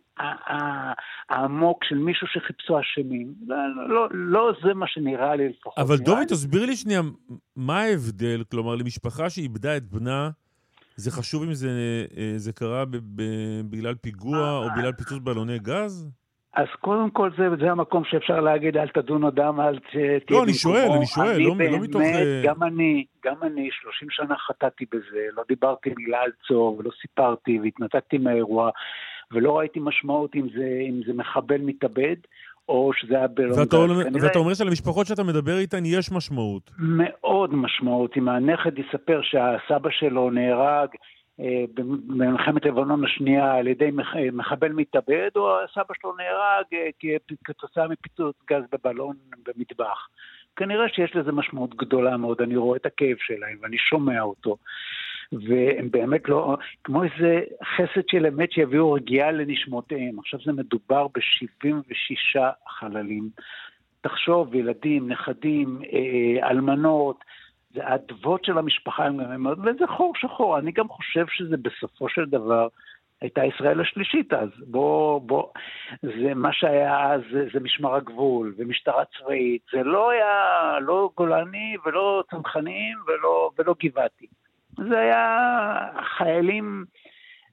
העמוק של מישהו שחיפשו אשמים. לא, לא, לא זה מה שנראה לי לפחות. אבל דובי, תסביר לי שנייה, מה ההבדל? כלומר, למשפחה שאיבדה את בנה, זה חשוב אם זה, אה, זה קרה ב, ב, בגלל פיגוע או בגלל פיצוץ בלוני גז? אז קודם כל זה, זה המקום שאפשר להגיד, אל תדון אדם, אל תהיה לא, אני שואל, במקומו. אני שואל, לא- לא מתוך, אני אה, באמת, גם אני, גם אני, 30 שנה חטאתי בזה, לא דיברתי מילה על צור ולא סיפרתי והתנתקתי מהאירוע. ולא ראיתי משמעות אם זה, אם זה מחבל מתאבד, או שזה היה בלונגז. ואתה, כנראה... ואתה אומר שלמשפחות שאתה מדבר איתן יש משמעות. מאוד משמעות. אם הנכד יספר שהסבא שלו נהרג אה, במלחמת לבנון השנייה על ידי מחבל מתאבד, או הסבא שלו נהרג אה, כתוצאה מפיצוץ גז בבלון במטבח. כנראה שיש לזה משמעות גדולה מאוד, אני רואה את הכאב שלהם ואני שומע אותו. והם באמת לא, כמו איזה חסד של אמת שיביאו רגיעה לנשמותיהם. עכשיו זה מדובר ב-76 חללים. תחשוב, ילדים, נכדים, אה, אלמנות, זה האדוות של המשפחה, וזה חור שחור. אני גם חושב שזה בסופו של דבר הייתה ישראל השלישית אז. בוא, בוא, זה מה שהיה אז, זה, זה משמר הגבול ומשטרה צבאית. זה לא היה לא גולני ולא צנחנים ולא, ולא גבעתי. זה היה חיילים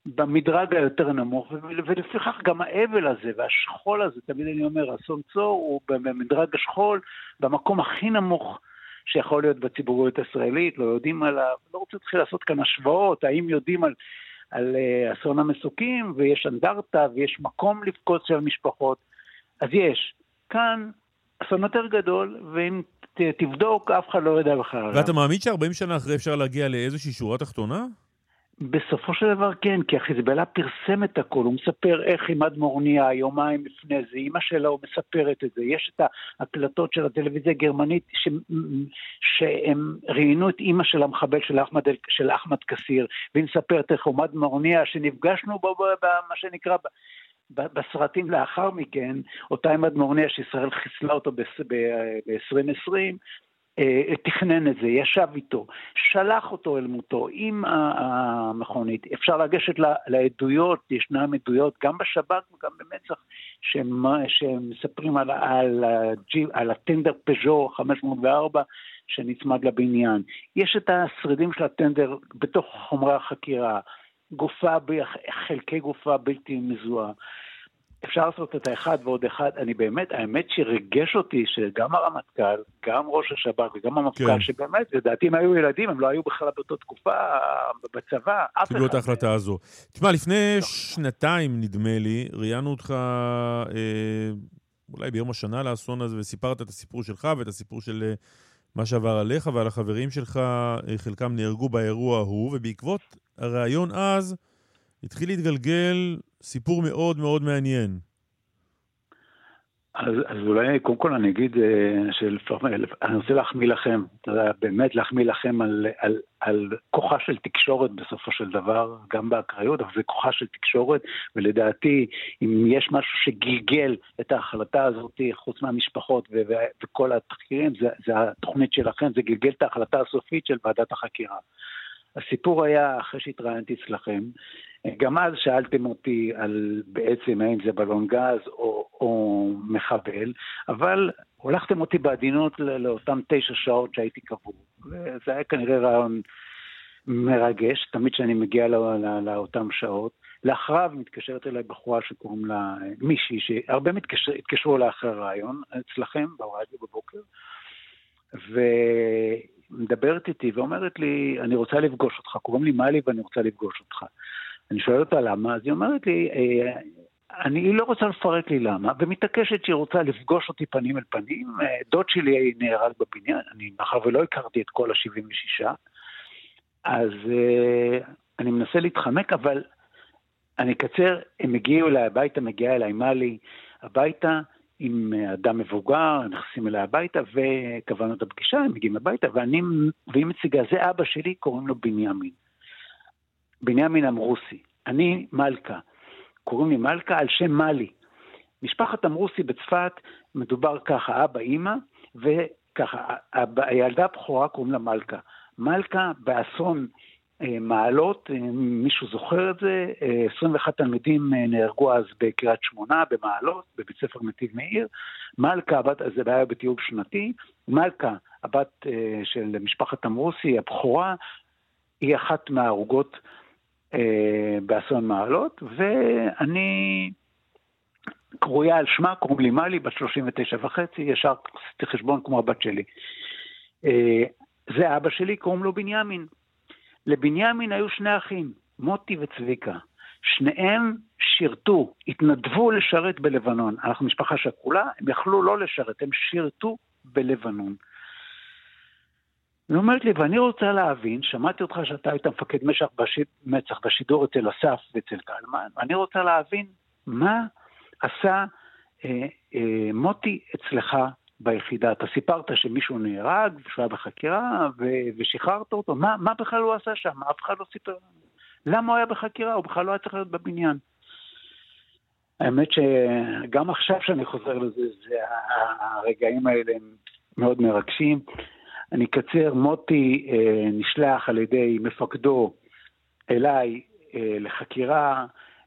במדרג היותר נמוך, ולפיכך גם האבל הזה והשכול הזה, תמיד אני אומר, אסון צור הוא במדרג השכול, במקום הכי נמוך שיכול להיות בציבוריות הישראלית, לא יודעים עליו, לא רוצה להתחיל לעשות כאן השוואות, האם יודעים על, על uh, אסון המסוקים, ויש אנדרטה, ויש מקום לבכות של המשפחות, אז יש. כאן אסון יותר גדול, ואם תבדוק, אף אחד לא יודע בכלל. ואתה מאמין ש-40 שנה אחרי אפשר להגיע לאיזושהי שורה תחתונה? בסופו של דבר כן, כי החיזבאללה פרסם את הכל, הוא מספר איך עם אדמורניה יומיים לפני זה, אימא שלו מספרת את זה, יש את ההקלטות של הטלוויזיה הגרמנית ש... שהם ראיינו את אימא של המחבל של אחמד, של אחמד כסיר, והיא מספרת איך עומד מורניה שנפגשנו בו במה שנקרא בסרטים לאחר מכן, אותה עמד מורניה שישראל חיסלה אותו ב-2020, אה, תכנן את זה, ישב איתו, שלח אותו אל מותו עם המכונית. אפשר לגשת לעדויות, ישנן עדויות גם בשב"כ וגם במצ"ח, שמספרים על, על, על הטנדר פז'ו 504 שנצמד לבניין. יש את השרידים של הטנדר בתוך חומרי החקירה, גופה, חלקי גופה בלתי מזוהה. אפשר לעשות את האחד ועוד אחד. אני באמת, האמת שריגש אותי שגם הרמטכ"ל, גם ראש השב"כ וגם המפכ"ל, כן. שבאמת, לדעתי הם היו ילדים, הם לא היו בכלל באותה תקופה בצבא, אף אחד. קיבלו את ההחלטה הזו. תשמע, לפני לא. שנתיים, נדמה לי, ראיינו אותך... אה, אולי ביום השנה לאסון הזה, וסיפרת את הסיפור שלך ואת הסיפור של אה, מה שעבר עליך ועל החברים שלך, אה, חלקם נהרגו באירוע ההוא, ובעקבות הריאיון אז, התחיל להתגלגל סיפור מאוד מאוד מעניין. אז, אז אולי קודם כל אני אגיד אה, שלפעמים, אני רוצה להחמיא לכם, באמת להחמיא לכם על, על, על כוחה של תקשורת בסופו של דבר, גם באקראיות, אבל זה כוחה של תקשורת, ולדעתי, אם יש משהו שגלגל את ההחלטה הזאת, חוץ מהמשפחות ו- ו- וכל התחקירים, זה, זה התוכנית שלכם, זה גלגל את ההחלטה הסופית של ועדת החקירה. הסיפור היה, אחרי שהתראיינתי אצלכם, גם אז שאלתם אותי על בעצם האם זה בלון גז או, או מחבל, אבל הולכתם אותי בעדינות לאותן תשע שעות שהייתי קבור. וזה היה כנראה רעיון מרגש, תמיד כשאני מגיע לא, לא, לאותן שעות. לאחריו מתקשרת אליי בחורה שקוראים לה מישהי, שהרבה מתקשר, התקשרו אליה אחרי הרעיון אצלכם ברדיו בבוקר, ומדברת איתי ואומרת לי, אני רוצה לפגוש אותך, קוראים לי מאלי ואני רוצה לפגוש אותך. אני שואל אותה למה, אז היא אומרת לי, אה, אני, היא לא רוצה לפרט לי למה, ומתעקשת שהיא רוצה לפגוש אותי פנים אל פנים. אה, דוד שלי נהרג בבניין, אני מאחר ולא הכרתי את כל ה-76, אז uh, אני מנסה להתחמק, אבל אני אקצר, הם הגיעו אליי הביתה, מגיעה אליי מאלי הביתה עם אדם מבוגר, נכנסים אליי הביתה וקבענו את הפגישה, הם מגיעים הביתה, ואני, והיא מציגה, זה אבא שלי, קוראים לו בנימין. בנימין אמרוסי. אני מלכה. קוראים לי מלכה על שם מאלי. משפחת אמרוסי בצפת, מדובר ככה, אבא, אימא, וככה, הילדה הבכורה קוראים לה מלכה. מלכה באסון אה, מעלות, אה, מישהו זוכר את זה, 21 אה, תלמידים נהרגו אז בקריית שמונה, במעלות, בבית ספר נתיב מאיר. מלכה, הבת, זה היה בטיול שנתי, מלכה, הבת של משפחת אמרוסי, הבכורה, היא אחת מההרוגות אה, באסון מעלות, ואני קרויה על שמה, קוראים לי מאלי, בת 39 וחצי, ישר עשיתי חשבון כמו הבת שלי. אה, זה אבא שלי, קוראים לו בנימין. לבנימין היו שני אחים, מוטי וצביקה. שניהם שירתו, התנדבו לשרת בלבנון. אנחנו משפחה שכולה, הם יכלו לא לשרת, הם שירתו בלבנון. היא אומרת לי, ואני רוצה להבין, שמעתי אותך שאתה היית מפקד משך בשיד, מצח בשידור אצל אסף ואצל קלמן, ואני רוצה להבין מה עשה אה, אה, מוטי אצלך ביחידה. אתה סיפרת שמישהו נהרג, שהוא היה בחקירה, ו- ושחררת אותו. מה, מה בכלל הוא עשה שם? אף אחד לא סיפר לנו. למה הוא היה בחקירה? הוא בכלל לא היה צריך להיות בבניין. האמת שגם עכשיו שאני חוזר לזה, זה, הרגעים האלה הם מאוד מרגשים. אני אקצר, מוטי אה, נשלח על ידי מפקדו אליי אה, לחקירה,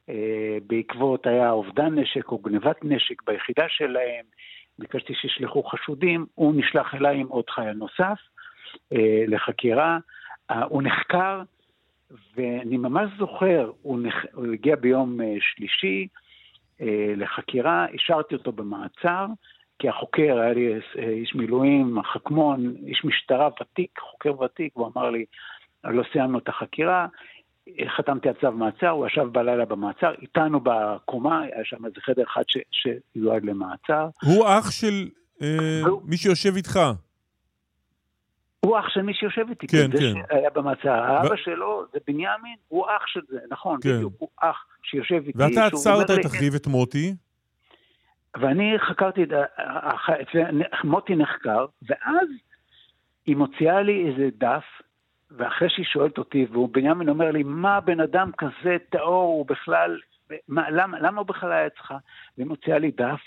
אה, בעקבות היה אובדן נשק או גנבת נשק ביחידה שלהם, ביקשתי שישלחו חשודים, הוא נשלח אליי עם עוד חייל נוסף אה, לחקירה, אה, הוא נחקר, ואני ממש זוכר, הוא, נח... הוא הגיע ביום אה, שלישי אה, לחקירה, השארתי אותו במעצר, כי החוקר, היה לי אה, איש מילואים, חכמון, איש משטרה ותיק, חוקר ותיק, הוא אמר לי, לא סיימנו את החקירה, חתמתי על צו מעצר, הוא ישב בלילה במעצר, איתנו בקומה, היה שם איזה חדר אחד ש, שיועד למעצר. הוא אח של אה, הוא... מי שיושב איתך. הוא אח של מי שיושב איתי, כן, זה כן. שהיה במעצר. האבא ו... שלו זה בנימין, הוא אח של זה, נכון, כן. בדיוק, הוא אח שיושב איתי. ואתה עצרת את אחיו, את מוטי. ואני חקרתי, מוטי נחקר, ואז היא מוציאה לי איזה דף, ואחרי שהיא שואלת אותי, ובנימין אומר לי, מה בן אדם כזה טהור, הוא בכלל, מה, למה, למה הוא בכלל היה אצלך? והיא מוציאה לי דף,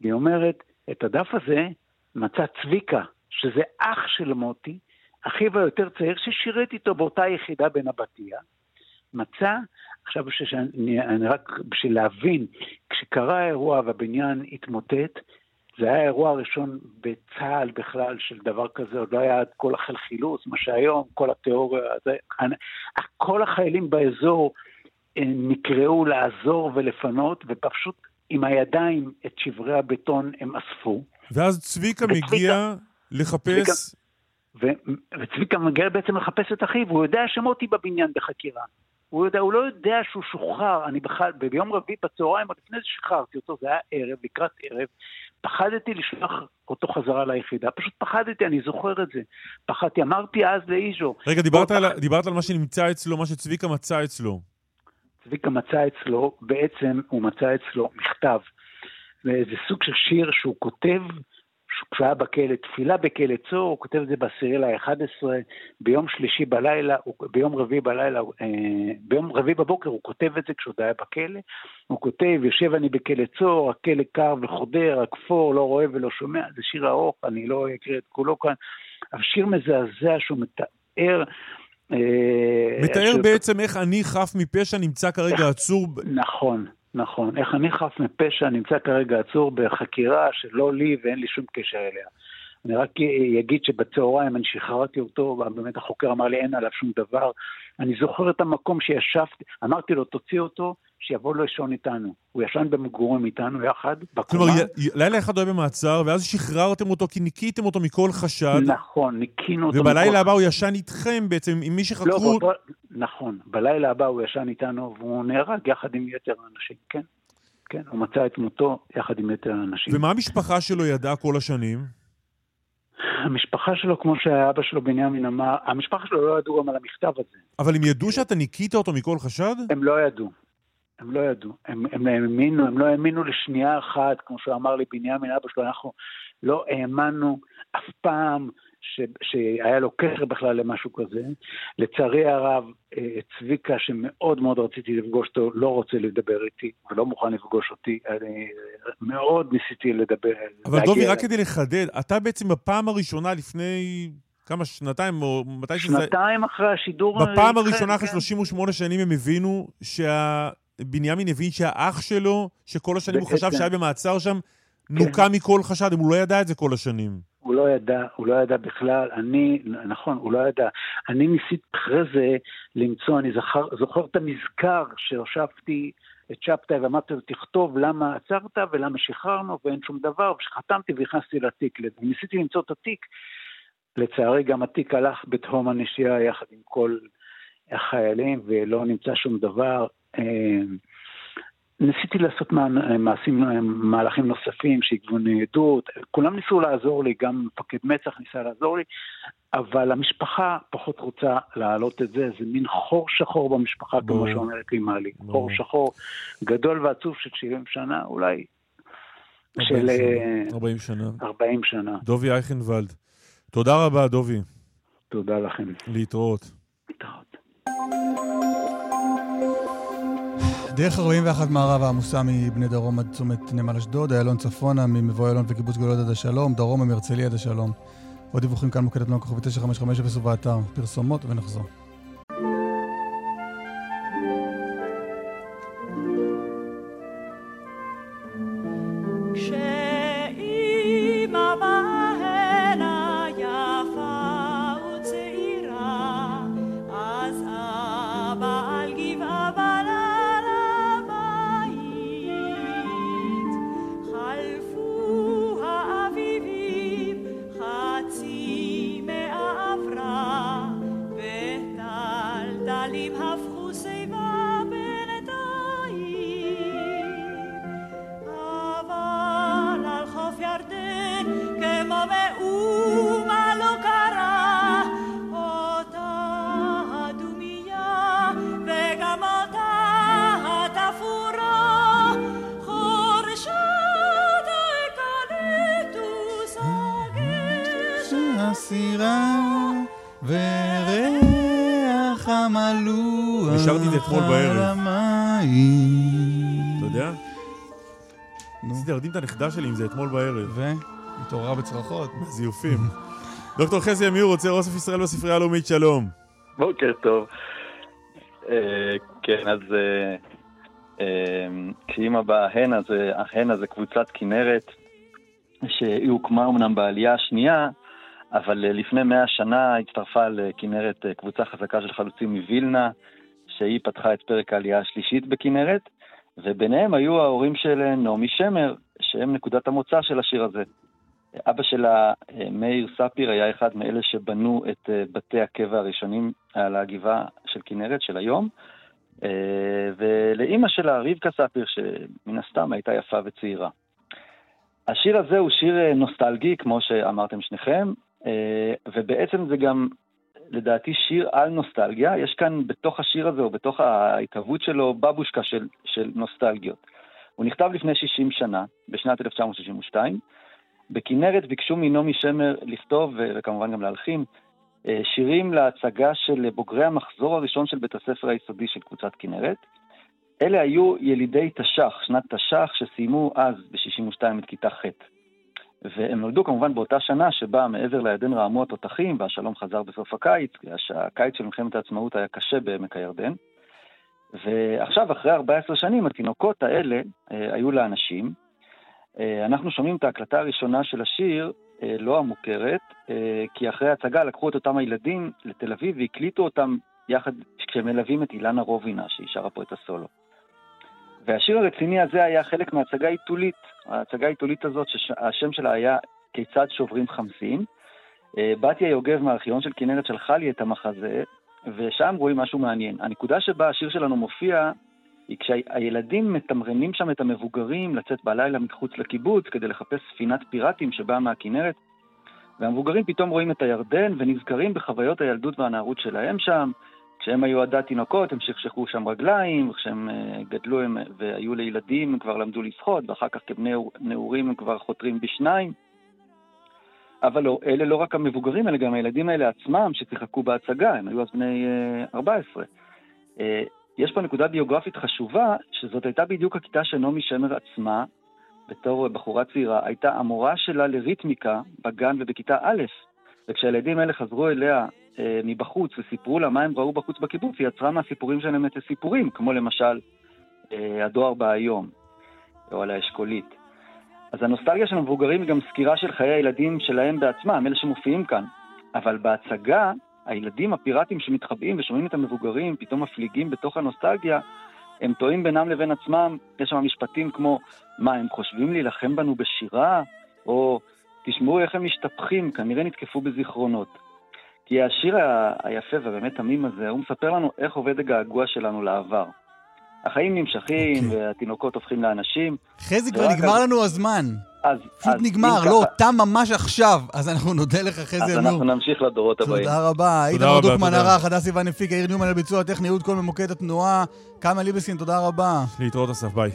והיא אומרת, את הדף הזה מצא צביקה, שזה אח של מוטי, אחיו היותר צעיר, ששירת איתו באותה יחידה בנבטיה, מצא, עכשיו שאני, אני רק בשביל להבין, כשקרה האירוע והבניין התמוטט, זה היה האירוע הראשון בצה"ל בכלל של דבר כזה, עוד לא היה כל החלחילוץ, מה שהיום, כל התיאוריה, זה, כל החיילים באזור אה, נקראו לעזור ולפנות, ופשוט עם הידיים את שברי הבטון הם אספו. ואז צביקה מגיע לחפש... צביקה, ו, וצביקה מגיע בעצם לחפש את אחיו, הוא יודע שמוטי בבניין בחקירה. הוא, יודע, הוא לא יודע שהוא שוחרר, אני בכלל, ביום רביעי בצהריים, עוד לפני זה שחררתי אותו, זה היה ערב, לקראת ערב, פחדתי לשלוח אותו חזרה ליחידה, פשוט פחדתי, אני זוכר את זה. פחדתי, אמרתי אז לאיז'ו. רגע, דיברת, על, פח... דיברת על מה שנמצא אצלו, מה שצביקה מצא אצלו. צביקה מצא אצלו, בעצם הוא מצא אצלו מכתב. זה סוג של שיר שהוא כותב כשהוא היה בכלא, תפילה בכלא צור, הוא כותב את זה בעשירי ל-11, ביום שלישי בלילה, ביום רביעי בלילה, אה, ביום רביעי בבוקר הוא כותב את זה כשהוא היה בכלא, הוא כותב, יושב אני בכלא צור, הכלא קר וחודר, הכפור לא רואה ולא שומע, זה שיר ארוך, אני לא אקריא את כולו כאן, אבל שיר מזעזע שהוא מתאר אה, מתאר בעצם איך אני חף מפשע נמצא כרגע עצור. נכון, נכון. איך אני חף מפשע נמצא כרגע עצור בחקירה שלא לי ואין לי שום קשר אליה. אני רק אגיד שבצהריים אני שחררתי אותו, ובאמת החוקר אמר לי אין עליו שום דבר. אני זוכר את המקום שישבתי, אמרתי לו תוציא אותו, שיבוא לישון איתנו. הוא ישן במגורים איתנו יחד, בקומה. כלומר, לילה אחד הוא היה במעצר, ואז שחררתם אותו כי ניקיתם אותו מכל חשד. נכון, ניקינו אותו. ובלילה הבא הוא ישן איתכם בעצם, עם מי שחקרו... לא, בוא, נכון, בלילה הבא הוא ישן איתנו, והוא נהרג יחד עם יתר האנשים, כן. כן, הוא מצא את מותו יחד עם יתר האנשים. ומה המשפחה שלו ידעה כל השנים? המשפחה שלו, כמו שהאבא שלו בנימין אמר, המשפחה שלו לא ידעו גם על המכתב הזה. אבל הם ידעו שאתה ניקית אותו מכל חשד? הם לא ידעו. הם לא ידעו. הם, הם האמינו, הם לא האמינו לשנייה אחת, כמו שהוא אמר לי בנימין, אבא שלו, אנחנו לא האמנו אף פעם ש, שהיה לו קשר בכלל למשהו כזה. לצערי הרב, אה, צביקה, שמאוד מאוד רציתי לפגוש אותו, לא רוצה לדבר איתי ולא מוכן לפגוש אותי. אני מאוד ניסיתי לדבר. אבל דובי, רק כדי לחדד, אתה בעצם בפעם הראשונה לפני... כמה, שנתיים או מתי שזה... שנתיים אחרי השידור... בפעם הראשונה אחרי 38 שנים הם הבינו שבנימין הבין שהאח שלו, שכל השנים הוא חשב שהיה במעצר שם, נוקה. מכל חשד, הוא לא ידע את זה כל השנים. הוא לא ידע, הוא לא ידע בכלל, אני, נכון, הוא לא ידע. אני ניסיתי אחרי זה למצוא, אני זכר, זוכר את המזכר שהושבתי את שבתאי ואמרתי לו, תכתוב למה עצרת ולמה שחררנו ואין שום דבר, ושחתמתי והכנסתי לתיק. ניסיתי למצוא את התיק, לצערי גם התיק הלך בתהום הנשייה יחד עם כל החיילים ולא נמצא שום דבר. ניסיתי לעשות מעשים, מהלכים נוספים שיגבו ניידות, כולם ניסו לעזור לי, גם מפקד מצח ניסה לעזור לי, אבל המשפחה פחות רוצה להעלות את זה, זה מין חור שחור במשפחה, כמו שאומרת לי מעלי, חור שחור גדול ועצוב של 70 שנה, אולי 40 של... שנה. 40 שנה. 40 שנה. דובי אייכנוולד. תודה רבה, דובי. תודה לכם. להתראות. להתראות. דרך 41 מערב העמוסה מבני דרום עד צומת נמל אשדוד, איילון צפונה ממבוא איילון וקיבוץ גלויות עד השלום, דרומה מהרצליה עד השלום. עוד דיווחים כאן מוקדת תנועה כוכבי 9550 ובאתר. פרסומות ונחזור. בצרחות. זיופים. דוקטור חזי אמיר רוצה אוסף ישראל בספרייה הלאומית, שלום. בוקר טוב. אה, כן, אז אה, אה, כשאימא באה הנה, ההנה זה קבוצת כנרת, שהיא הוקמה אמנם בעלייה השנייה, אבל לפני מאה שנה הצטרפה לכנרת קבוצה חזקה של חלוצים מווילנה, שהיא פתחה את פרק העלייה השלישית בכנרת, וביניהם היו ההורים של נעמי שמר, שהם נקודת המוצא של השיר הזה. אבא שלה, מאיר ספיר, היה אחד מאלה שבנו את אה, בתי הקבע הראשונים על הגבעה של כנרת של היום, אה, ולאימא שלה, רבקה ספיר, שמן הסתם הייתה יפה וצעירה. השיר הזה הוא שיר אה, נוסטלגי, כמו שאמרתם שניכם, ובעצם זה גם לדעתי שיר על נוסטלגיה. יש כאן בתוך השיר הזה, או בתוך ההתהוות שלו, בבושקה של, של נוסטלגיות. הוא נכתב לפני 60 שנה, בשנת 1962. בכנרת ביקשו מנעמי שמר לכתוב, וכמובן גם להלחין, אה, שירים להצגה של בוגרי המחזור הראשון של בית הספר היסודי של קבוצת כנרת. אלה היו ילידי תש"ח, שנת תש"ח, שסיימו אז ב-62 את כיתה ח'. והם נולדו כמובן באותה שנה שבה מעבר לירדן רעמו התותחים והשלום חזר בסוף הקיץ, הקיץ של מלחמת העצמאות היה קשה בעמק הירדן. ועכשיו, אחרי 14 שנים, התינוקות האלה אה, היו לאנשים. אה, אנחנו שומעים את ההקלטה הראשונה של השיר, אה, לא המוכרת, אה, כי אחרי ההצגה לקחו את אותם הילדים לתל אביב והקליטו אותם יחד כשהם מלווים את אילנה רובינה, שהיא שרה פה את הסולו. והשיר הרציני הזה היה חלק מההצגה העיתולית. ההצגה העיתולית הזאת, שהשם שלה היה כיצד שוברים חמסין. בתיה יוגב מהארכיון של כנרת שלחה לי את המחזה, ושם רואים משהו מעניין. הנקודה שבה השיר שלנו מופיע, היא כשהילדים מתמרנים שם את המבוגרים לצאת בלילה מחוץ לקיבוץ כדי לחפש ספינת פיראטים שבאה מהכנרת, והמבוגרים פתאום רואים את הירדן ונזכרים בחוויות הילדות והנערות שלהם שם, כשהם היו עדת תינוקות, הם שכשכו שם רגליים, כשהם אה, גדלו הם, והיו לילדים, הם כבר למדו לשחות, ואחר כך כבני נעורים הם כבר חותרים בשניים. אבל לא, אלה לא רק המבוגרים, אלא גם הילדים האלה עצמם ששיחקו בהצגה, הם היו אז בני 14. יש פה נקודה ביוגרפית חשובה, שזאת הייתה בדיוק הכיתה של נעמי שמר עצמה, בתור בחורה צעירה, הייתה המורה שלה לריתמיקה בגן ובכיתה א', וכשהילדים האלה חזרו אליה אה, מבחוץ וסיפרו לה מה הם ראו בחוץ בקיבוץ, היא יצרה מהסיפורים שלהם את הסיפורים, כמו למשל אה, הדואר בהיום, או על האשכולית. אז הנוסטלגיה של המבוגרים היא גם סקירה של חיי הילדים שלהם בעצמם, אלה שמופיעים כאן. אבל בהצגה, הילדים הפיראטים שמתחבאים ושומעים את המבוגרים, פתאום מפליגים בתוך הנוסטלגיה, הם טועים בינם לבין עצמם, יש שם משפטים כמו, מה, הם חושבים להילחם בנו בשירה? או תשמעו איך הם משתפכים, כנראה נתקפו בזיכרונות. כי השיר היפה והבאמת תמים הזה, הוא מספר לנו איך עובד הגעגוע שלנו לעבר. החיים נמשכים, אוקיי. והתינוקות הופכים לאנשים. חזי, כבר נגמר לנו הזמן. אז, פשוט אז נגמר, לא, ככה, תם ממש עכשיו. אז אנחנו נודה לך, אז חזי אנחנו אמור. נמשיך לדורות הבאים. תודה רבה. איתן רבה, דוקמן תודה. ערך, הדס סיוון הפיק, יאיר ניומן על ביצוע הטכני, אהוד כל ממוקד התנועה. קאמה ליבסקין, תודה רבה. להתראות אסף, ביי.